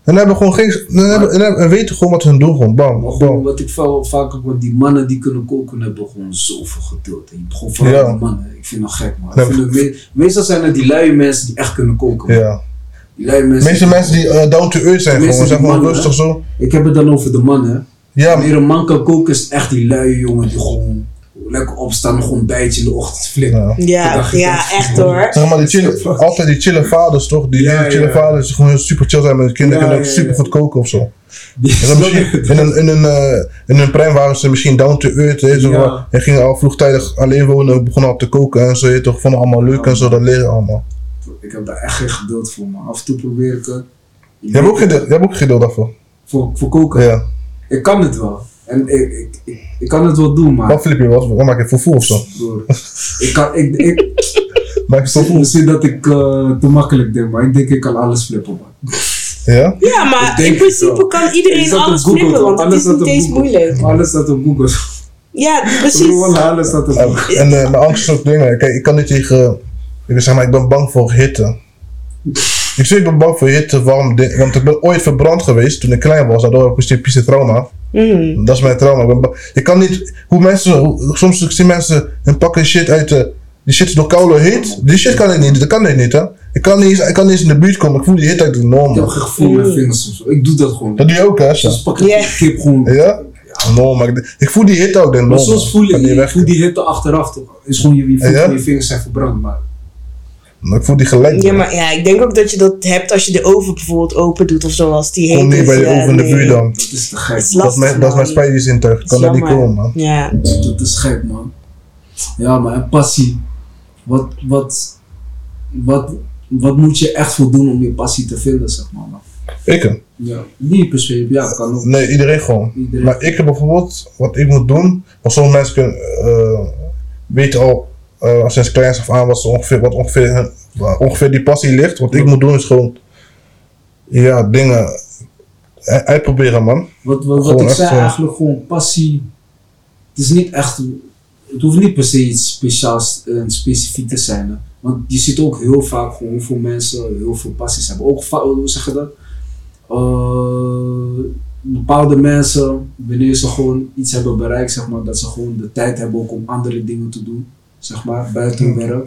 En hebben gewoon geen, en, hebben, en, hebben- en weten gewoon wat hun doen, gewoon bam, Maar gewoon bam. wat ik veel vaak want die mannen die kunnen koken hebben gewoon zoveel geduld. En gewoon vooral Ja. mannen, ik vind dat gek man. Vind me- meestal zijn het die luie mensen die echt kunnen koken. man. Ja. De mensen. meeste mensen die eh, down to earth zijn, gewoon, zeg mannen, rustig zo. Ik heb het dan over de mannen. Ja, Wanneer een man kan koken is het echt die luie jongen die gewoon lekker opstaan, nog een bijtje in de ochtend flikken. ja. Ja, echt. hoor. Zeg maar, die altijd die chille vaders toch? Die Ja, hele chille ja. vaders die gewoon super chill zijn met hun kinderen. Ja, kunnen super ja. goed koken of zo. Die En dan misschien, <laughs> in, hun, in, hun, eh, in hun brein waren ze misschien down to earth. En gingen al vroegtijdig alleen wonen, begonnen al te koken en zo. Je toch, vonden allemaal leuk en zo, dat leren allemaal. Ik heb daar echt geen geduld voor, man. Af en toe probeer ik het. Je hebt ook geduld, je hebt ook geduld daarvoor. Voor, voor koken. Ja. Ik kan het wel. En ik, ik, ik, ik kan het wel doen, maar. Wat flip je, wat, wat maak je fufu of zo? Broer, ik kan, ik, ik, <laughs> Maak je misschien dat ik eh, te makkelijk denk, maar ik denk ik kan alles flippen, man. Ja? Ja, maar in principe het wel. kan iedereen alles Google, flippen, want het Alles is staat niet eens moeilijk. Alles staat op Google. Ja, <laughs> precies. alles staat op En, Google. en eh, mijn angst is ook dingen. Kijk, ik kan niet tegen. Ik wil zeg maar, ik ben bang voor hitte. Ik zeg, ik ben bang voor hitte, warm ding- Want ik ben ooit verbrand geweest toen ik klein was. Daardoor heb ik een stukje trauma. Mhm. Dat is mijn trauma. Ik ben je kan niet. Hoe mensen. hoe- soms zie ik mensen. hun pakken shit uit de. Die shit is door koude heet. Die shit kan ik niet. Dat kan ik niet, hè. Ik kan niet, eens- ik kan niet eens in de buurt komen. Ik voel die hit uit de Ik heb norm. geen gevoel met mijn vingers soms. Ik doe dat gewoon. Dat doe je ook, hè? Soms pak ik Ja. een kip gewoon. Ja? Norm. maar Ik, ik voel die hit ook, de norm. Maar soms voel Kan je, niet je weg. voel die hitte achteraf toch? Is gewoon je, je voelt Ja? je vingers zijn verbrand, maar Ik voel die gelijk. Ja, maar ja, ik denk ook dat je dat hebt als je de oven bijvoorbeeld open doet of zo, als die heet Kom niet bij ja, oven in de nee. buurt dan. dat is te Dat gek. is Dat is lastig, mijn, dat is mijn. Ik kan Dat er niet komen, man. Ja. Dat is gek, man. Ja, maar en passie. Wat, wat, wat, wat moet je echt voor doen om je passie te vinden, zeg maar. man? Ik? hè? Ja, niet per se. Ja, kan ook. Nee, iedereen gewoon. Iedereen. Maar ik heb bijvoorbeeld, wat ik moet doen, want sommige mensen kunnen, eh, weten al eh, als sinds kleins af aan wat, ze ongeveer, wat ongeveer, hun- ongeveer die passie ligt. Wat ik moet doen is gewoon, ja, dingen u- uitproberen, man. Wat, wat, wat ik zei, zo. eigenlijk gewoon passie. Het is niet echt. Het hoeft niet per se iets speciaals en specifiek te zijn. Hè. Want je ziet ook heel vaak gewoon hoeveel mensen heel veel passies hebben. Ook hoe zeg je dat? Eh, bepaalde mensen, wanneer ze gewoon iets hebben bereikt, zeg maar, dat ze gewoon de tijd hebben ook om andere dingen te doen, zeg maar, buiten hun werk,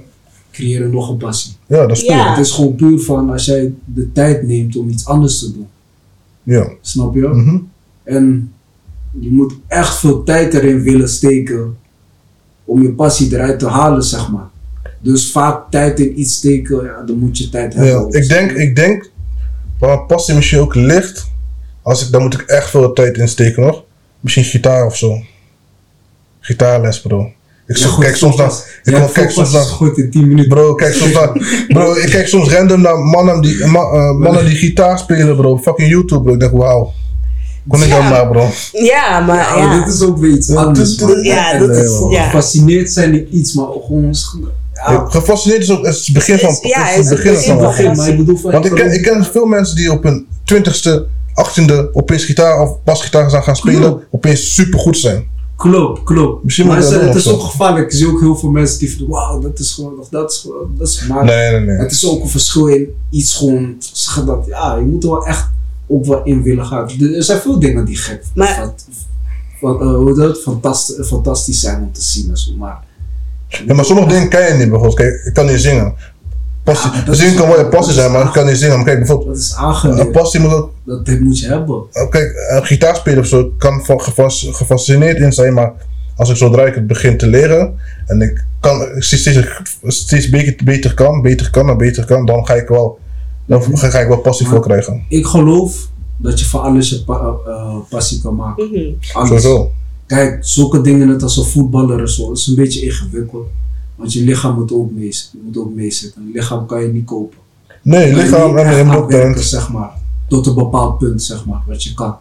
creëren nog een passie. Ja, dat is cool. Ja. Het is gewoon puur van als jij de tijd neemt om iets anders te doen. Ja. Snap je? Mhm. En je moet echt veel tijd erin willen steken om je passie eruit te halen, zeg maar. Dus vaak tijd in iets steken, ja, dan moet je tijd hebben. ja. Ik denk, ik denk, waar passie misschien ook ligt, als ik, dan moet ik echt veel tijd insteken nog. Misschien gitaar of zo. Gitaarles, bro. Ik Ja, zo- goed, kijk soms naar, pas- ik ja, kom- kijk soms naar, goed in 10 minuten. Bro, kijk soms naar, bro, ik kijk soms random naar mannen die, ma- eh, mannen die gitaar spelen, bro. Fucking YouTube, bro. Ik denk, wauw. Kon ik Ja. dan maar, bro. Ja, maar Ja, maar dit is ook weer iets Ja, anders. dat is, man. ja. Gefascineerd zijn in iets, maar gewoon. Ja, Gefascineerd is ook het, is het begin van ja, is het begin van. begin begin, maar ik bedoel van. Want ik ken, ik ken veel mensen die op hun twintigste, achttiende opeens gitaar of basgitaar zijn gaan spelen, opeens supergoed zijn. Klopt, klopt. Misschien maar moet het, is of ook gevaarlijk. Ik zie ook heel veel mensen die van, wauw, dat is gewoon, of dat is gewoon, dat is maar. Nee, nee, nee. Het is ook een verschil in iets gewoon, dat, ja, je moet er wel echt ook wel in willen gaan. Er zijn veel dingen die gek, Maar- wat, wat, eh, hoe dat, fantastisch, fantastisch zijn om te zien en zo, maar. Ja, maar sommige dingen kan je niet, bijvoorbeeld. Kijk, ik kan niet zingen. Passie, Ja, zingen is- kan wel je passie zijn, maar ik kan niet zingen. Maar kijk, bijvoorbeeld, Dat is een aangeleerd. passie moet ook Dat, dat moet je hebben. Uh, Kijk, een gitaar spelen of zo kan van gefas- gefascineerd in zijn, maar als ik zodra ik het begin te leren en ik kan ik steeds, steeds, steeds beter, beter kan, beter kan en beter kan, dan ga ik wel, dan ga, ga ik wel passie voor krijgen. Ik geloof dat je van alles je pa- eh, passie kan maken. Mhm. Alles. Sowieso. Kijk, zulke dingen net als een voetballer en zo, dat is een beetje ingewikkeld. Want je lichaam moet ook mee, moet ook meezitten. Lichaam kan je niet kopen. Nee, lichaam en werken, zeg maar. Tot een bepaald punt, zeg maar, wat je kan.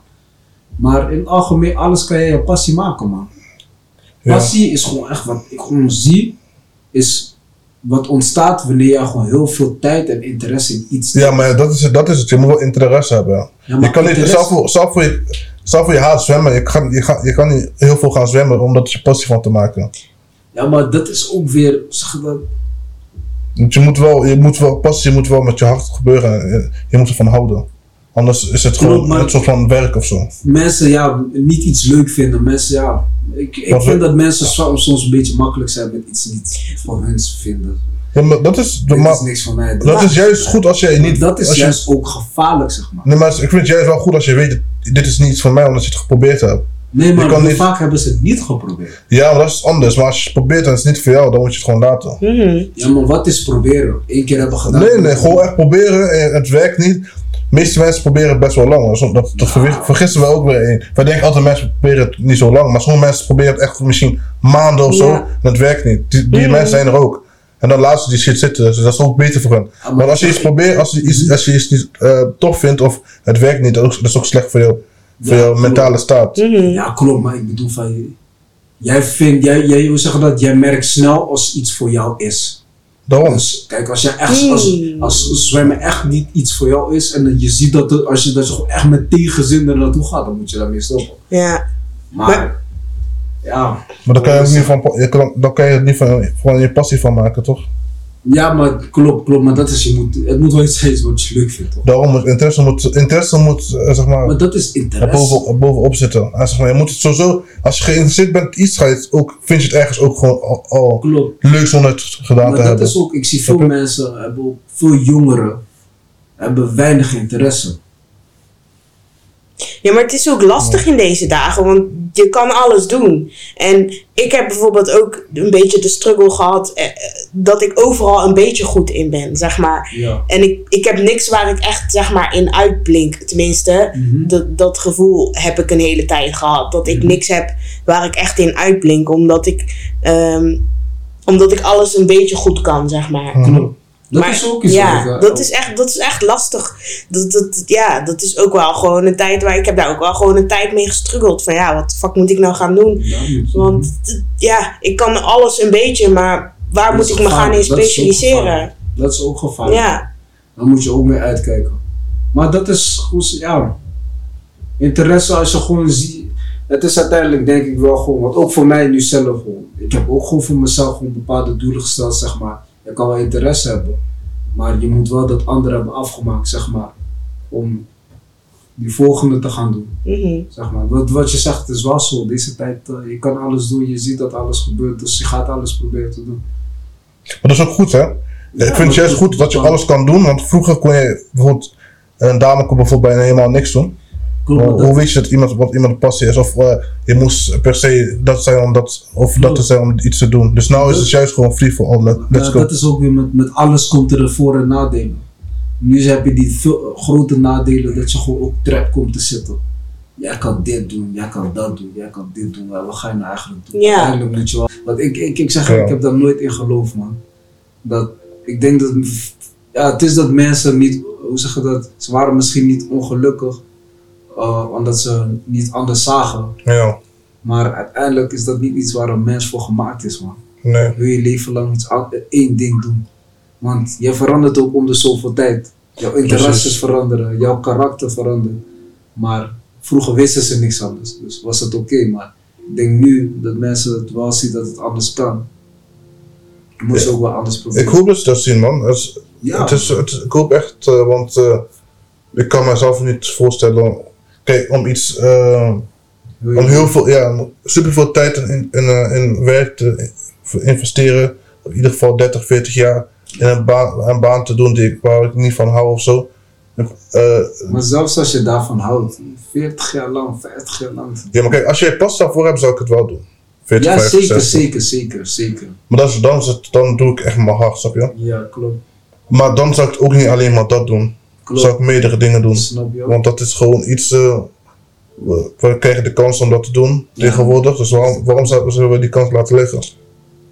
Maar in het algemeen, alles kan je je passie maken, man. Ja. Passie is gewoon echt wat ik gewoon zie, is wat ontstaat wanneer je gewoon heel veel tijd en interesse in iets Ja, maar dat is, het, dat is het. Je moet wel interesse hebben. Ja, je kan niet, interesse- zelf voor, zelf voor je, zelf voor je haat zwemmen, je kan, je, kan, je kan niet heel veel gaan zwemmen om dat je passie van te maken. Ja, maar dat is ook weer, zeg dat, Want je moet wel, je moet wel passie, je moet wel met je hart gebeuren. en Je, moet ervan houden. Anders is het gewoon een soort van werk of zo. Mensen ja, niet iets leuk vinden. Mensen ja, ik, ik vind we- dat mensen soms, soms een beetje makkelijk zijn met iets niet voor hun vinden. Ja, maar dat is, is niks voor mij. dat is juist goed als je niet... dat is je- juist ook gevaarlijk, zeg maar. Nee, maar ik vind het juist wel goed als je weet, dit is niet voor mij omdat je het geprobeerd hebt. Nee, maar hoe niet- vaak hebben ze het niet geprobeerd. Ja, maar dat is anders. Maar als je het probeert en het is niet voor jou, dan moet je het gewoon laten. Mhm. Ja, maar wat is proberen? Eén keer hebben gedaan. Nee, nee, gewoon echt proberen en het werkt niet. De meeste mensen proberen het best wel lang. Dat, dat verwi- vergissen we ook weer in. Wij denken altijd mensen proberen het niet zo lang. Maar sommige mensen proberen het echt misschien maanden of zo. En het werkt niet. Die, die Mhm. mensen zijn er ook. En dan laten ze die shit zitten. Dus dat is ook beter voor hen. Ja, maar- maar als je iets probeert, als je iets, als je iets niet eh, tof vindt of het werkt niet, dat is, dat is ook slecht voor, jou, voor jouw mentale staat. Mhm. Ja, klopt, maar ik bedoel van. Jij vindt, jij, jij, hoe zeg je dat? Jij merkt snel als iets voor jou is. Daarom. Dus kijk, als, jij echt, als, Hmm. als zwemmen echt niet iets voor jou is en dat je ziet dat het- als je, dat je gewoon echt met tegenzin er naartoe gaat, dan moet je daarmee stoppen. Ja. Maar, Maar- ja. Maar dan kan je, het niet van, je kan, dan kan je het niet van, van je passie van maken, toch? Ja, maar klopt, klopt, maar dat is, je moet, het moet wel iets zijn wat je leuk vindt, toch? Daarom moet interesse moet, interesse moet eh, zeg maar, Maar dat is er interesse. boven, bovenop zitten. En zeg maar, je moet het sowieso, als je geïnteresseerd bent in iets, ga je het ook, vind je het ergens ook gewoon al, leuk zonder het gedaan Maar te dat hebben. is ook, ik zie veel mensen, hebben ook, veel jongeren, hebben weinig interesse. Ja, maar het is ook lastig in deze dagen, want je kan alles doen. En ik heb bijvoorbeeld ook een beetje de struggle gehad eh, eh, dat ik overal een beetje goed in ben, zeg maar. Ja. En ik, ik heb niks waar ik echt, zeg maar, in uitblink. Tenminste, Mhm. dat, dat gevoel heb ik een hele tijd gehad. Dat ik Mhm. niks heb waar ik echt in uitblink, omdat ik, ehm, omdat ik alles een beetje goed kan, zeg maar. Dat Maar is ook iets ja, dat is, echt, dat is echt lastig. Dat, dat, ja, dat is ook wel gewoon een tijd waar ik heb daar ook wel gewoon een tijd mee gestruggeld. Van ja, wat de fuck moet ik nou gaan doen? Want ja, ik kan alles een beetje, maar waar moet ik me gaan in specialiseren? Dat is ook gevaarlijk. Ja, Daar moet je ook mee uitkijken. Maar dat is goed, ja. Interesse als je gewoon ziet. Het is uiteindelijk denk ik wel gewoon, want ook voor mij nu zelf gewoon. Ik heb ook gewoon voor mezelf gewoon bepaalde doelen gesteld, zeg maar. Je kan wel interesse hebben, maar je moet wel dat andere hebben afgemaakt, zeg maar. Om die volgende te gaan doen, mhm. zeg maar. Wat, wat je zegt, het is wel zo. Deze tijd, eh, je kan alles doen, je ziet dat alles gebeurt, dus je gaat alles proberen te doen. Maar dat is ook goed, hè? ik vind het juist goed dat je alles kan doen, want vroeger kon je bijvoorbeeld, een dame kon bijvoorbeeld bijna helemaal niks doen. Hoe, hoe weet je dat iemand, wat iemand passie is? Of eh, je moest per se dat zijn om dat, of dat te zijn om iets te doen. Dus nou is het juist gewoon free for all. Let- Let's Ja, go. dat is ook weer met, met alles komt er voor- en nadelen. Nu heb je die grote nadelen dat je gewoon op trap komt te zitten. Jij kan dit doen, jij kan dat doen, jij kan dit doen. Wat ga je nou eigenlijk doen? Ja. Moet je wel. Want ik, ik, ik zeg, Ja. ik heb daar nooit in geloofd, man. Dat, ik denk dat, ja, het is dat mensen niet, hoe zeg je dat? Ze waren misschien niet ongelukkig, eh, omdat ze niet anders zagen. Ja, Maar uiteindelijk is dat niet iets waar een mens voor gemaakt is, man nee. wil je leven lang iets één ding doen. Want je verandert ook om de zoveel tijd. Jouw interesses Precies. veranderen, jouw karakter verandert. Maar vroeger wisten ze niks anders, dus was het oké. Maar ik denk nu dat mensen het wel zien dat het anders kan. Je moet ze ook wel anders proberen. Ik hoop dat ze dat zien, man. Het is, Ja. het is, het, ik hoop echt, eh, want eh, ik kan mezelf niet voorstellen. Kijk, om iets, je- om heel veel, ja, super veel tijd in, in, eh, in werk te investeren. In ieder geval 30, 40 jaar. In een baan, een baan te doen die, ik- waar ik niet van hou of zo. Eh, Maar zelfs als je daarvan houdt, 40 jaar lang, 50 jaar lang. ja, maar kijk, als er pas daarvoor hebt, zou ik het wel doen. 40, Ja, 50, zeker, 60. zeker, zeker, zeker. Maar dat is, dan, is het, dan doe ik echt mijn hart, snap je? Ja, klopt. Maar dan zou ik ook niet alleen maar dat doen. Klopt. Zou ik meerdere dingen doen. Snap je ook? Want dat is gewoon iets. eh, we, we krijgen de kans om dat te doen Ja. tegenwoordig. Dus waarom, waarom zouden we die kans laten liggen?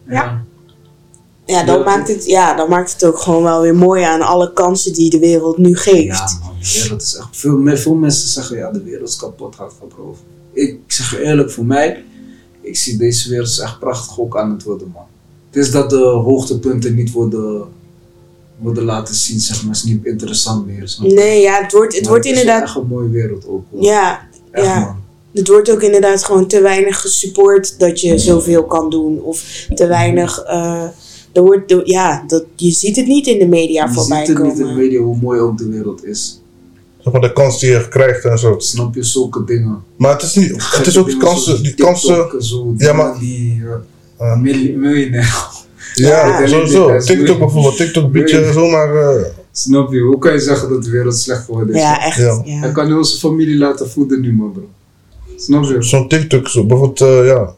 Ja. Ja, dan. Maakt het, ja, dan maakt het ook gewoon wel weer mooi aan alle kansen die de wereld nu geeft. Ja, man, de wereld is echt. Veel, veel mensen zeggen ja, de wereld is kapot, gaat gebroken. Ik zeg je eerlijk, voor mij, ik zie deze wereld is echt prachtig ook aan het worden, man. Het is dat de hoogtepunten niet worden, worden laten zien, zeg maar, is niet interessant meer. snap je? Nee, ja, het wordt, het Maar wordt is wel inderdaad. echt een mooie wereld ook. hoor. Ja, echt, ja. man. het wordt ook inderdaad gewoon te weinig gesupport dat je zoveel kan doen. Of te weinig. eh, er wordt, er- ja, dat, je ziet het niet in de media Je voorbij ziet het niet in de komen. media hoe mooi ook de wereld is. zeg maar, de kans die je krijgt en zo. Snap je zulke dingen? Maar het is niet, het is ook die kansen, die kansen, Ja, maar- Die uh, milli- miljonair. Ja, Ja, sowieso. is TikTok bijvoorbeeld, TikTok biedt je Moeilijk. zomaar, eh, Snap je? Hoe kan je zeggen dat de wereld slecht geworden is? Ja, echt. Ja. Ja. Hij kan zijn familie laten voeden nu, man, bro. Snap je? zo'n TikTok, zo, bijvoorbeeld, eh, ja.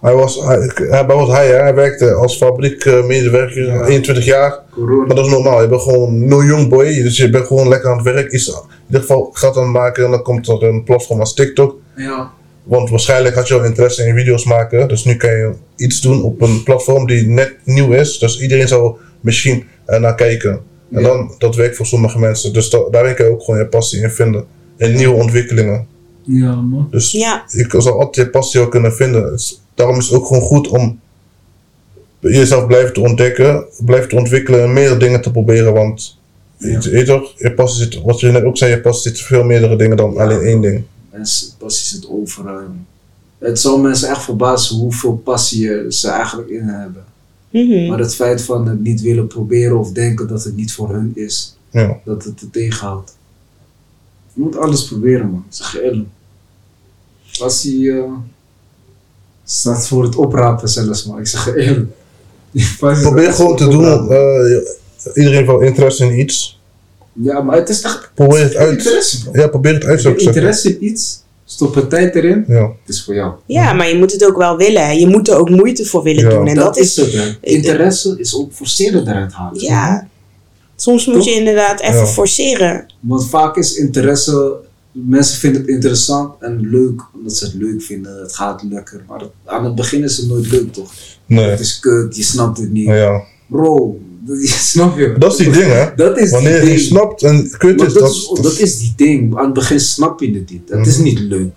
Hij was, hij, hij, bijvoorbeeld hij, hij werkte als fabriekmedewerker, Ja. 21 jaar. Corona. Maar dat is normaal, je bent gewoon no young boy, dus je bent gewoon lekker aan het werk. Iets, in ieder geval geld aan het maken en dan komt er een platform als TikTok. Ja. Want waarschijnlijk had je al interesse in video's maken, dus nu kan je iets doen op een platform die net nieuw is. Dus iedereen zou misschien er naar kijken. En Ja. dan, dat werkt voor sommige mensen. Dus da- daarin kan je ook gewoon je passie in vinden. In nieuwe ontwikkelingen. Ja, man. Dus Ja. je zal altijd je passie wel kunnen vinden. Daarom is het ook gewoon goed om jezelf blijven te ontdekken, blijven te ontwikkelen en meerdere dingen te proberen. Want Ja. je, je, toch, je passie zit, wat je net ook zei, je passie zit veel meerdere dingen dan Ja. alleen één ding. Mensen, passie zit overal. Het zal mensen echt verbazen hoeveel passie ze eigenlijk in hebben. Mhm. Maar het feit van het niet willen proberen of denken dat het niet voor hun is, Ja. dat het er tegenhoudt. Je moet alles proberen, man. Zeg je eerlijk. Passie eh, staat voor het oprapen zelfs, man. Ik zeg je eerlijk. Probeer gewoon te het doen, eh, iedereen heeft wel interesse in iets. Ja, maar het is echt Probeer het uit. interesse. Ja, probeer het uit zou ik interesse in iets, stop er tijd erin, Ja. het is voor jou. Ja, maar je moet het ook wel willen. Je moet er ook moeite voor willen Ja. doen. En dat, is, het, hè. Interesse is ook forceren eruit halen. ja. Soms moet Toch? je inderdaad even Ja. forceren. Want vaak is interesse, mensen vinden het interessant en leuk, omdat ze het leuk vinden, het gaat lekker. Maar aan het begin is het nooit leuk, toch? Nee. Het is kut, je snapt het niet. Ja. Bro, dat- <laughs> snap je? Dat is die ding, hè? Dat is Wanneer die je ding. snapt en kut Maar is, dat, dat, is, dat is die ding. Aan het begin snap je het niet. Het is Mhm. niet leuk.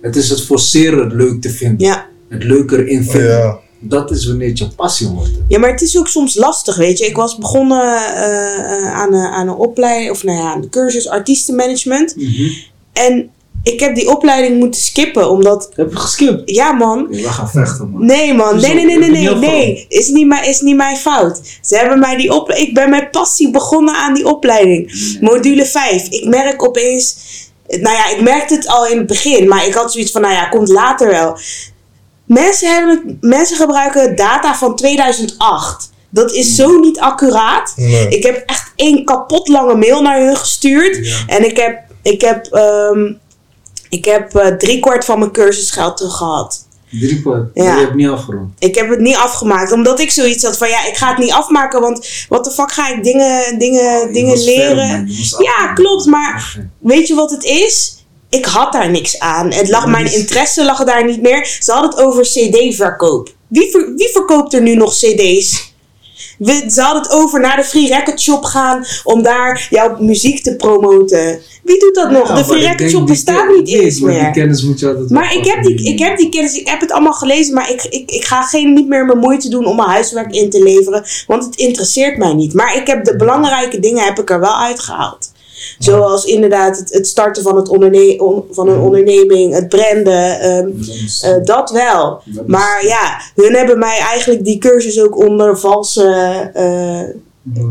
Het is het forceren het leuk te vinden. Ja. Het leuk erin vinden. Ja. Dat is wanneer het je passie wordt. Ja, maar het is ook soms lastig, weet je. Ik was begonnen eh, eh, aan, een, aan een opleiding, of nou ja, aan de cursus artiestenmanagement. En ik heb die opleiding moeten skippen, omdat, Heb je geskipt? ja man, We gaan vechten, man. Nee man, nee, nee, nee, nee, nee, nee. Is niet, mijn, is niet mijn fout. Ze hebben mij die op, ik ben met passie begonnen aan die opleiding. Module 5. Ik merk opeens, nou ja, ik merkte het al in het begin, maar ik had zoiets van, nou ja, komt later wel. Mensen, hebben het, mensen gebruiken data van 2008. Dat is zo niet accuraat. Nee. Ik heb echt één kapot lange mail naar hun gestuurd. Ja. En ik heb, ik heb, ehm, ik heb eh, driekwart van mijn cursusgeld terug gehad. Drie kwart. Ja. Je hebt niet afgerond. Ik heb het niet afgemaakt, omdat ik zoiets had van ja, ik ga het niet afmaken, want wat de fuck ga ik dingen, dingen, Oh, dingen ver, leren? Ja, klopt, maar-. Weet je wat het is? Ik had daar niks aan. Het lag, mijn dus- interesse lag daar niet meer. Ze hadden het over CD-verkoop. Wie, ver- wie verkoopt er nu nog CD's? We, ze hadden het over naar de Free Record Shop gaan om daar jouw muziek te promoten. Wie doet dat nog? De Free maar Record Shop bestaat niet eens maar meer. Die kennis moet je altijd Maar ik heb, die, ik heb die kennis, ik heb het allemaal gelezen, maar ik, ik, ik ga geen, niet meer mijn moeite doen om mijn huiswerk in te leveren, want het interesseert mij niet. Maar ik heb de belangrijke dingen heb ik er wel uitgehaald. Zoals inderdaad het, het starten van, het onderne van een onderneming, het branden, ehm, eh, dat wel. Maar ja, hun hebben mij eigenlijk die cursus ook onder valse eh,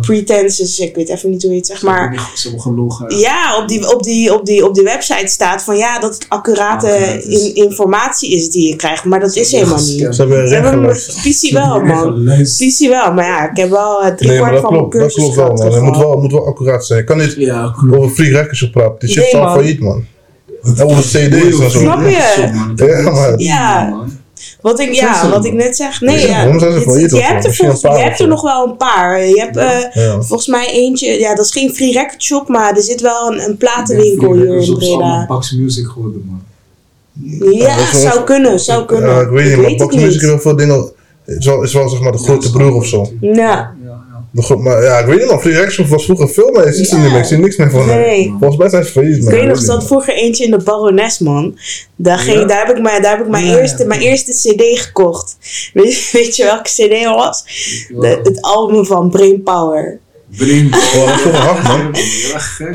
pretenses, ik weet even niet hoe je het zegt, maar... Gelogen. Ja, op die, op, die, op, die, op die website staat van ja, dat het accurate Accuraat is. in, informatie is die je krijgt. Maar dat is helemaal niet. Ze hebben Ze erin hebben. PC wel, man. PC wel, maar ja, ik heb wel eh, drie Nee, maar dat van mijn klopt, dat klopt wel, man. Het moet wel, moet wel accuraat zijn. Je kan niet Ja, over free records op praten. Die shit is al man. failliet, man. En over CD's en zo. Snap je? Ja, maar- Ja. Wat ik, ja, wat ik net zeg. Nee, Ja, ja. waarom zijn ze Je- hebt er, volgens, je hebt er nog wel een paar. Je hebt eh, Ja. volgens mij eentje, ja, dat is geen free record shop, maar er zit wel een, een platenwinkel hier in Breda. Pax Music geworden, man. Ja, wel- zou kunnen, zou kunnen. Ja, ik weet niet, maar het Box Music heeft wel veel dingen. Is wel, is wel zeg maar de grote broer of zo. Ja. Maar ja, ik weet niet man, Free Records was vroeger veel, maar je ziet ze niet meer. Ik zie niks meer van. Nee. Volgens mij zijn ze failliet, Ik weet nog, er man. vroeger eentje in de Barones, man. Daar, ging, Ja? daar heb ik mijn, daar heb ik mijn, Ja, eerste, ja. mijn eerste cd gekocht. <laughs> Weet, weet je welke cd dat was? De, het album van Brain Power. Brain. Oh, dat is toch hard, man.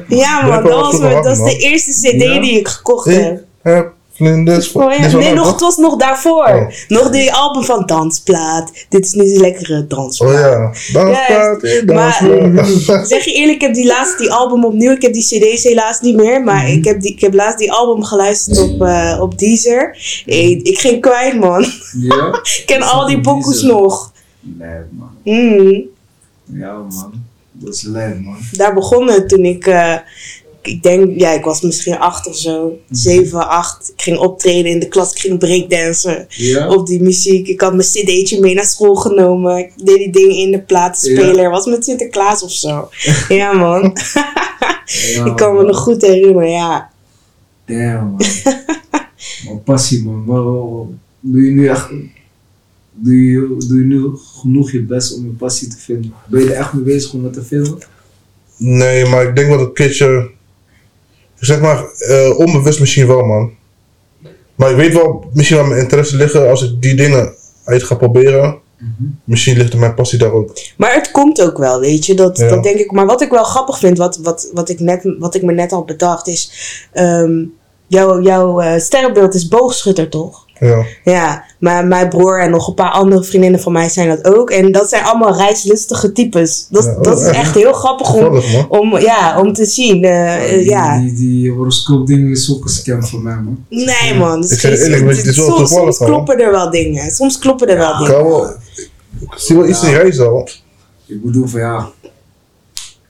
Ja, man, Power dat, was was, dat is hard, de eerste cd Ja? die ik gekocht Ik heb. heb Vlinders. Oh nee, leuk, nog, het was nog daarvoor. Oh. Nog die album van Dansplaat. Dit is nu een lekkere dansplaat. Oh ja. Dansplaat, eh, dansplaat. Ik <laughs> zeg je eerlijk, ik heb die laatst die album opnieuw. Ik heb die cd's helaas niet meer. Maar ik, heb die, ik heb laatst die album geluisterd op, eh, op Deezer. Hey, ik ging kwijt, man. Ja? <laughs> Ik ken al die Deezer? nog. Nee, man. Mm. Ja, man. Dat is lijp, man. Daar begon het toen ik... eh, ik denk, ja, ik was misschien acht of zo. Zeven, acht. Ik ging optreden in de klas. Ik ging breakdansen. Ja? op die muziek. Ik had mijn cd'tje mee naar school genomen. Ik deed die dingen in de platenspeler. Was met Sinterklaas of zo. <laughs> ja, man. Ja, ik kan me nog goed herinneren, ja. Damn, man. <laughs> maar passie, man. Maar oh, doe je nu echt... Doe je, doe je nu genoeg je best om je passie te vinden? Ben je er echt mee bezig om het te vinden? Nee, maar ik denk wel dat een keertje. Zeg maar, eh, onbewust misschien wel, man. Maar ik weet wel, misschien waar mijn interesse liggen als ik die dingen uit ga proberen. Misschien ligt er mijn passie daar ook. Maar het komt ook wel, weet je. Dat, Ja. dat denk ik. Maar wat ik wel grappig vind, wat, wat, wat, ik, net, wat ik me net al bedacht, is... ehm, jouw jouw eh, sterrenbeeld is boogschutter, toch? Ja. Ja, maar mijn broer en nog een paar andere vriendinnen van mij zijn dat ook. En dat zijn allemaal reislustige types. Dat, Ja, oh, dat is echt? heel grappig om, man. om, ja, om te zien. eh, die, ja. Die, die horoscoop dingen is ook een scam voor mij, man. Nee man, Ik zeg eerlijk, het- het is wel soms, toevallig, soms hoor. kloppen er wel dingen. Soms kloppen er wel dingen. Wel, ik zie wel iets in reis al. Ik bedoel van ja...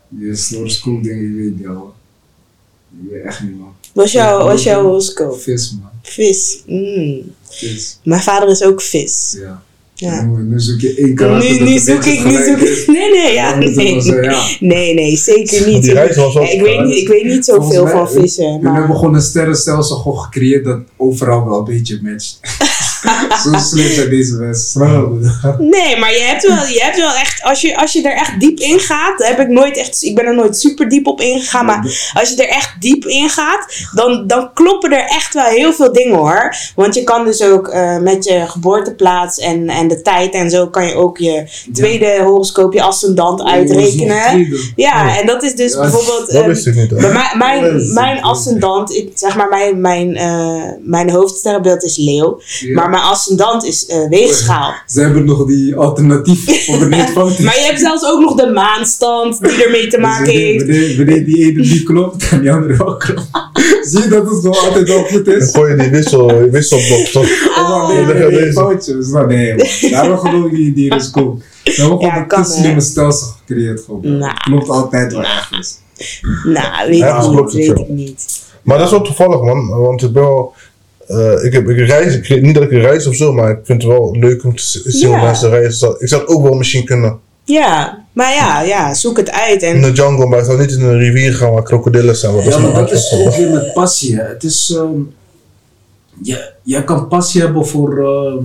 Die horoscoop dingen, je weet niet, hoor. Je weet echt niet, man. Was jouw, was jouw horoscoop? Vis, man. Vis. Mm. Vis. Mijn vader is ook vis. Ja. Ja. Nu, nu zoek je één karakter Nu, dat nu zoek ik, nu gelijk zoek is. ik. <laughs> Nee, nee, ja. Nee, wel zo, ja. <laughs> nee, nee, zeker niet. Die reis was wel Ja, ik, weet niet ik weet niet zoveel van vissen. We hebben Maar... gewoon een sterrenstelsel gewoon gecreëerd dat overal wel een beetje matcht. <laughs> <laughs> Zo slim zijn deze mensen. Snap? Nee, maar je hebt wel, je hebt wel echt, als je, als je er echt diep in gaat, heb ik nooit echt, ik ben er nooit super diep op ingegaan, maar als je er echt diep in gaat, dan, dan kloppen er echt wel heel veel dingen hoor. Want je kan dus ook eh, met je geboorteplaats en, en de tijd en zo, kan je ook je tweede horoscoop, je ascendant uitrekenen. Ja, en dat is dus Ja, bijvoorbeeld... Dat ehm, wist ik niet. bij Ja, mijn, is- mijn ascendant, ik, zeg maar, mijn, mijn, eh, mijn hoofdsterrenbeeld is leeuw. Maar mijn ascendant is eh, weegschaal. <laughs> Ze hebben nog die alternatief voor het fout is. Maar je hebt zelfs ook nog de maanstand die ermee te maken Dus wanneer- heeft. Wanneer, wanneer die ene niet klopt, kan die andere wel kloppen. <laughs> Zie je dat het gewoon altijd wel goed Dan is? gooi je die wissel, die wisselblok toch? <laughs> Of dan nee, Oh. nee, nee, foutjes. Nou, nee, man. Daarom geloof ik niet in die horoscoop. We hebben gewoon een te slimme stelsel gecreëerd. Gewoon. Nou. Klopt altijd wel ergens. Nou, weet Ja, ik klopt niet, weet ik niet. Maar dat is wel toevallig, man. Want ik ben wel. Eh, ik, heb, ik reis, ik, weet niet dat ik reis of zo, maar ik vind het wel leuk om te zien hoe Ja. mensen reizen. Ik zou het ook wel misschien kunnen. Ja, maar ja, ja, zoek het uit. In En de jungle, maar ik zou niet in een rivier gaan waar krokodillen zijn. want Ja, maar dat is ook weer met passie. Hè. Het is, ehm je, jij kan passie hebben voor, ehm,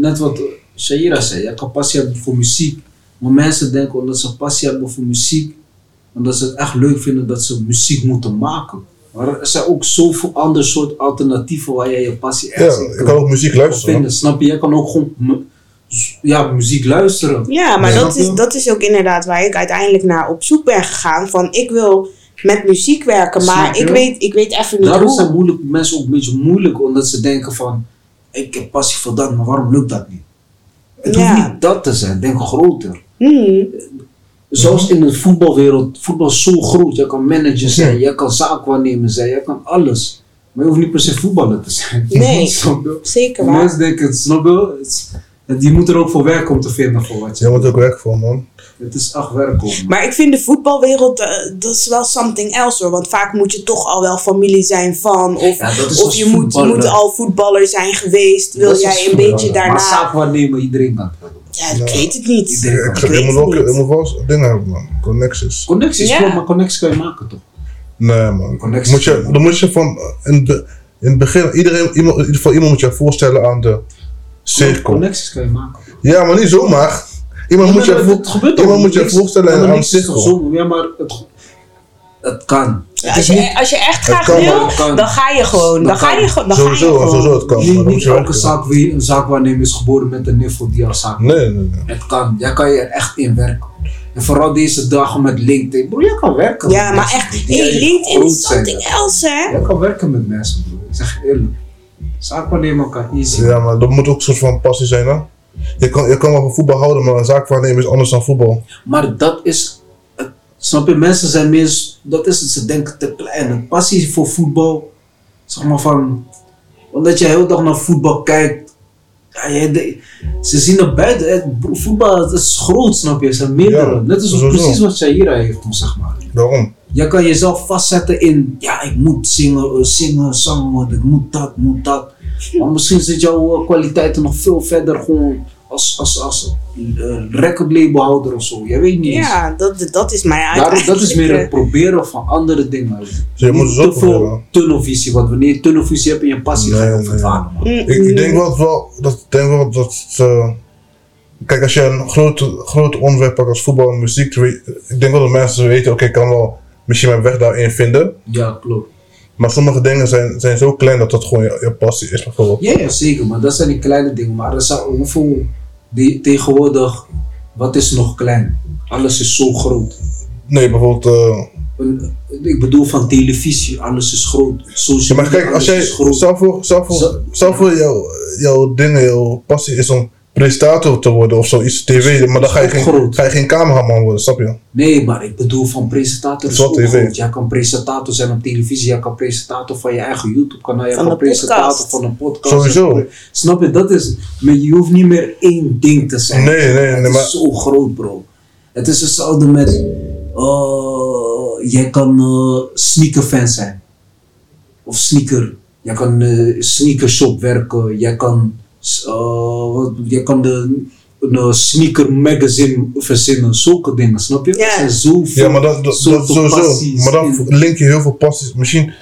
net wat Shaira zei, jij kan passie hebben voor muziek. Maar mensen denken omdat ze passie hebben voor muziek, omdat ze het echt leuk vinden dat ze muziek moeten maken. Maar er zijn ook zoveel andere soort alternatieven waar jij je passie echt Ja, ik kan ook muziek luisteren. vinden. Snap je? Jij kan ook gewoon mu- ja, muziek luisteren. ja, maar Ja. dat, is, dat is ook inderdaad waar ik uiteindelijk naar op zoek ben gegaan. Van ik wil met muziek werken, maar ik weet, ik weet even niet Daarom hoe. zijn moeilijk, mensen ook een beetje moeilijk, omdat ze denken van, ik heb passie voor dat, maar waarom lukt dat niet? Het Ja. hoeft niet dat te zijn, denk groter. Hmm, Zoals in de voetbalwereld, voetbal is zo groot. Je kan manager zijn, je kan zaakwaarnemer zijn, je kan alles. Maar je hoeft niet per se voetballer te zijn. <laughs> Nee. Zeker waar. Mensen denken, snap je? Je moet er ook voor werken om te vinden voor wat je Je moet ook werk voor, man. Het is echt werk om. Maar ik vind de voetbalwereld, eh, dat is wel something else hoor. Want vaak moet je toch al wel familie zijn van. Of, Ja, dat is of je moet, moet al voetballer zijn geweest. Wil jij een beetje Maar daarna... zaakwaarnemer, iedereen kan. Ja, ik weet het niet. Ik, kan ik, ik moet moet wel dingen hebben, man. Connecties. Connecties, Ja. maar connecties kan je maken toch? Nee, man. Connecties. Moet je, dan moet je van in, het be- in het begin, iedereen, iemand, in ieder geval iemand moet je voorstellen aan de cirkel. Connecties kan je maken. Ja, maar niet zomaar. Iemand Ja, moet je, maar voor- het gebeurt toch iemand moet je voorstellen aan de cirkel. zo- Ja, maar het, het kan. Ja, als, je, niet, als je echt graag kan, wil, dan ga je gewoon. Dan ga kan. je gewoon. Dan ga je Sowieso, gewoon. sowieso het kan. niet, niet elke zaak, wie- een zaakwaarnemer is geboren met een niffel die als zaak. Nee, nee, nee. Het kan. Jij kan je er echt in werken. En vooral deze dagen met LinkedIn. Bro, jij kan werken Ja, met maar mensen echt, hey, LinkedIn is zijn. something else, hè? Jij kan werken met mensen, bro. Ik zeg je eerlijk. Zaakwaarnemer kan easy. Ja, maar dat moet ook een soort van passie zijn, hè? Je kan, je kan wel van voetbal houden, maar een zaak waarnemen is anders dan voetbal. Maar dat is, snap je, mensen zijn meer, dat is het, ze denken te klein. Een passie voor voetbal, zeg maar van, omdat je heel dag naar voetbal kijkt. Ja, je, de- ze zien er buiten, voetbal het is groot, snap je, er zijn meerdere. Ja, Net sowieso. precies wat Shahira heeft, zeg maar. Daarom. Je kan jezelf vastzetten in, ja, ik moet zingen, eh, zingen, zanger worden, ik moet dat, moet dat. Maar misschien zit jouw eh, kwaliteiten nog veel verder gewoon als, als, als uh, recordlabelhouder of zo. Je weet niet eens. Ja, dat, dat is mij Daarom, dat is meer het proberen van andere dingen. Dus je moet te veel proberen. tunnelvisie, want wanneer je tunnelvisie hebt in je passie, ga je nee. verdwalen. man. eh, Ik, denk wel, wel dat, ik denk wel dat eh, kijk, als je een groot, groot onderwerp pakt als voetbal en muziek, ik denk wel dat mensen weten, oké, ik kan wel misschien mijn weg daarin vinden. Ja, klopt. Maar sommige dingen zijn, zijn zo klein dat dat gewoon je, je passie is, bijvoorbeeld. Ja, ja, zeker, maar dat zijn die kleine dingen. Maar er zijn, hoeveel, die, tegenwoordig, wat is nog klein? Alles is zo groot. Nee, bijvoorbeeld, eh, Ik bedoel van televisie, alles is groot. ja, Social maar media, kijk, als jij, stel voor, stel voor, stel voor jouw, jouw dingen, jouw passie is om presentator te worden of zoiets, tv, maar dan ga je, Is geen, ga je geen cameraman worden, snap je? Nee, maar ik bedoel van presentator is ook tv. groot. Jij kan presentator zijn op televisie, jij kan presentator van je eigen YouTube kanaal, jij Van kan presentator podcast. van een podcast. Sowieso. Snap je, dat is, maar je hoeft niet meer één ding te zijn. Nee, nee, Het nee, is maar- zo groot bro. Het is hetzelfde met, uh, jij kan uh, sneaker fan zijn. Of sneaker, jij kan uh, sneakershop werken, jij kan, uh, wat, jij kan de, een sneaker magazine verzinnen, zulke dingen, snap je? Ja. Zoveel Ja, maar dat, dat, sowieso. Maar dan in. link je heel veel passies. Misschien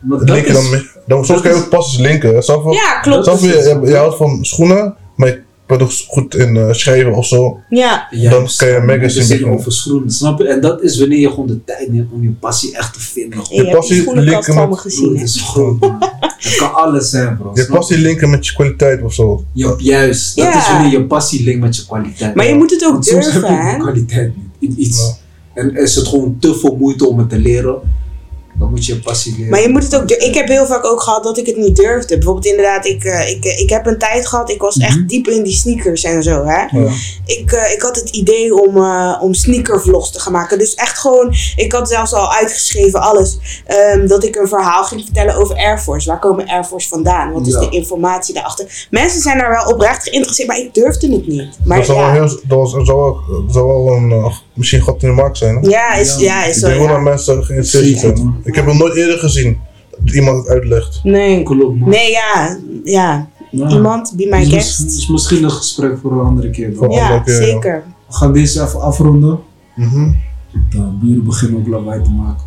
Maar link je dan, mee- dan soms kan je ook passies linken. hè. Ja, klopt. is je, je, je houdt van schoenen, maar je bent ook goed in eh, schrijven of zo. Ja, Ja, Dan kan je een magazine beginnen. over schoenen, snap je? En dat is wanneer je gewoon de tijd neemt om je passie echt te vinden. en Je passie linken me met- gezien. Is man. Het kan alles zijn, bro. Je passie linken met je kwaliteit of zo. Je, juist, dat Ja. is wanneer je passie linkt met je kwaliteit. Maar je moet het ook Want soms durven, heb je hè? kwaliteit niet in iets. Ja. En is het gewoon te veel moeite om het te leren, dan moet je je passie leren. Maar je moet het ook. Ik heb heel vaak ook gehad dat ik het niet durfde. Bijvoorbeeld inderdaad, ik, eh, ik, ik heb een tijd gehad, ik was echt Mhm. diep in die sneakers en zo. Hè? Ja. Ik, eh, ik had het idee om, eh om sneakervlogs te gaan maken. Dus echt gewoon, ik had zelfs al uitgeschreven alles. ehm, dat ik een verhaal ging vertellen over Air Force. Waar komen Air Force vandaan? Wat is Ja. de informatie daarachter? Mensen zijn daar wel oprecht geïnteresseerd, maar ik durfde het niet. Maar dat ja, heel, dat was, dat zou wel, dat zou wel een, misschien gat in de markt zijn. Hè? ja, is, Ja. ja, is Ik zo. denk wel dat mensen geïnteresseerd zijn. Ik heb nog nooit eerder gezien dat iemand het uitlegt. Nee. Klopt, man. Nee, ja, ja. Ja. Iemand, be my Dus guest. dus misschien een gesprek voor een andere keer. Dan. Ja, andere keer, ja. zeker. We gaan deze even afronden. Mhm. De buren beginnen ook lawaai te maken.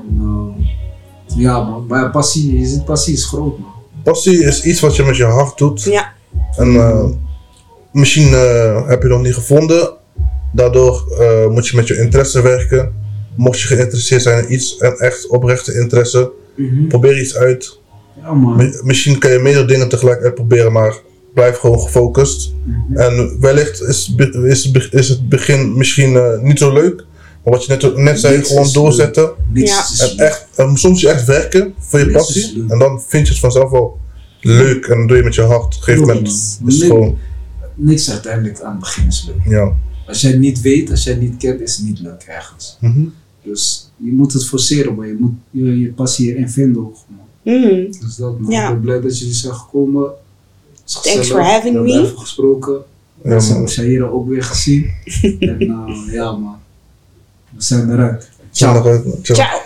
En, eh, ja, man. Maar passie, je ziet, passie is groot, man. Passie is iets wat je met je hart doet. Ja. En eh, misschien eh, heb je het nog niet gevonden. Daardoor eh, moet je met je interesse werken. Mocht je geïnteresseerd zijn in iets en echt oprechte interesse, probeer iets uit. Ja, man. Mi- Misschien kan je meerdere dingen tegelijk uitproberen, maar blijf gewoon gefocust. Mhm. En wellicht is, is, is het begin misschien eh, niet zo leuk. Maar wat je net, net zei, gewoon doorzetten. Ja. En echt, en soms je echt werken voor je passie. En dan vind je het vanzelf wel leuk. En dan doe je met je hart. Op een gegeven Klopt, moment man. is het Nee. gewoon, niks uiteindelijk aan het begin is leuk. ja. Als jij niet weet, als jij het niet kent, is het niet leuk ergens. Mhm. Dus je moet het forceren, maar je moet je, je passie erin vinden. ook, man. Mhm. Dus dat, man. Ja. Ik ben blij dat jullie zijn gekomen. Thanks for having We hebben me. even gesproken. Ja, we ook weer gezien. <laughs> en uh, ja, man. We zijn eruit. Ciao. Ciao.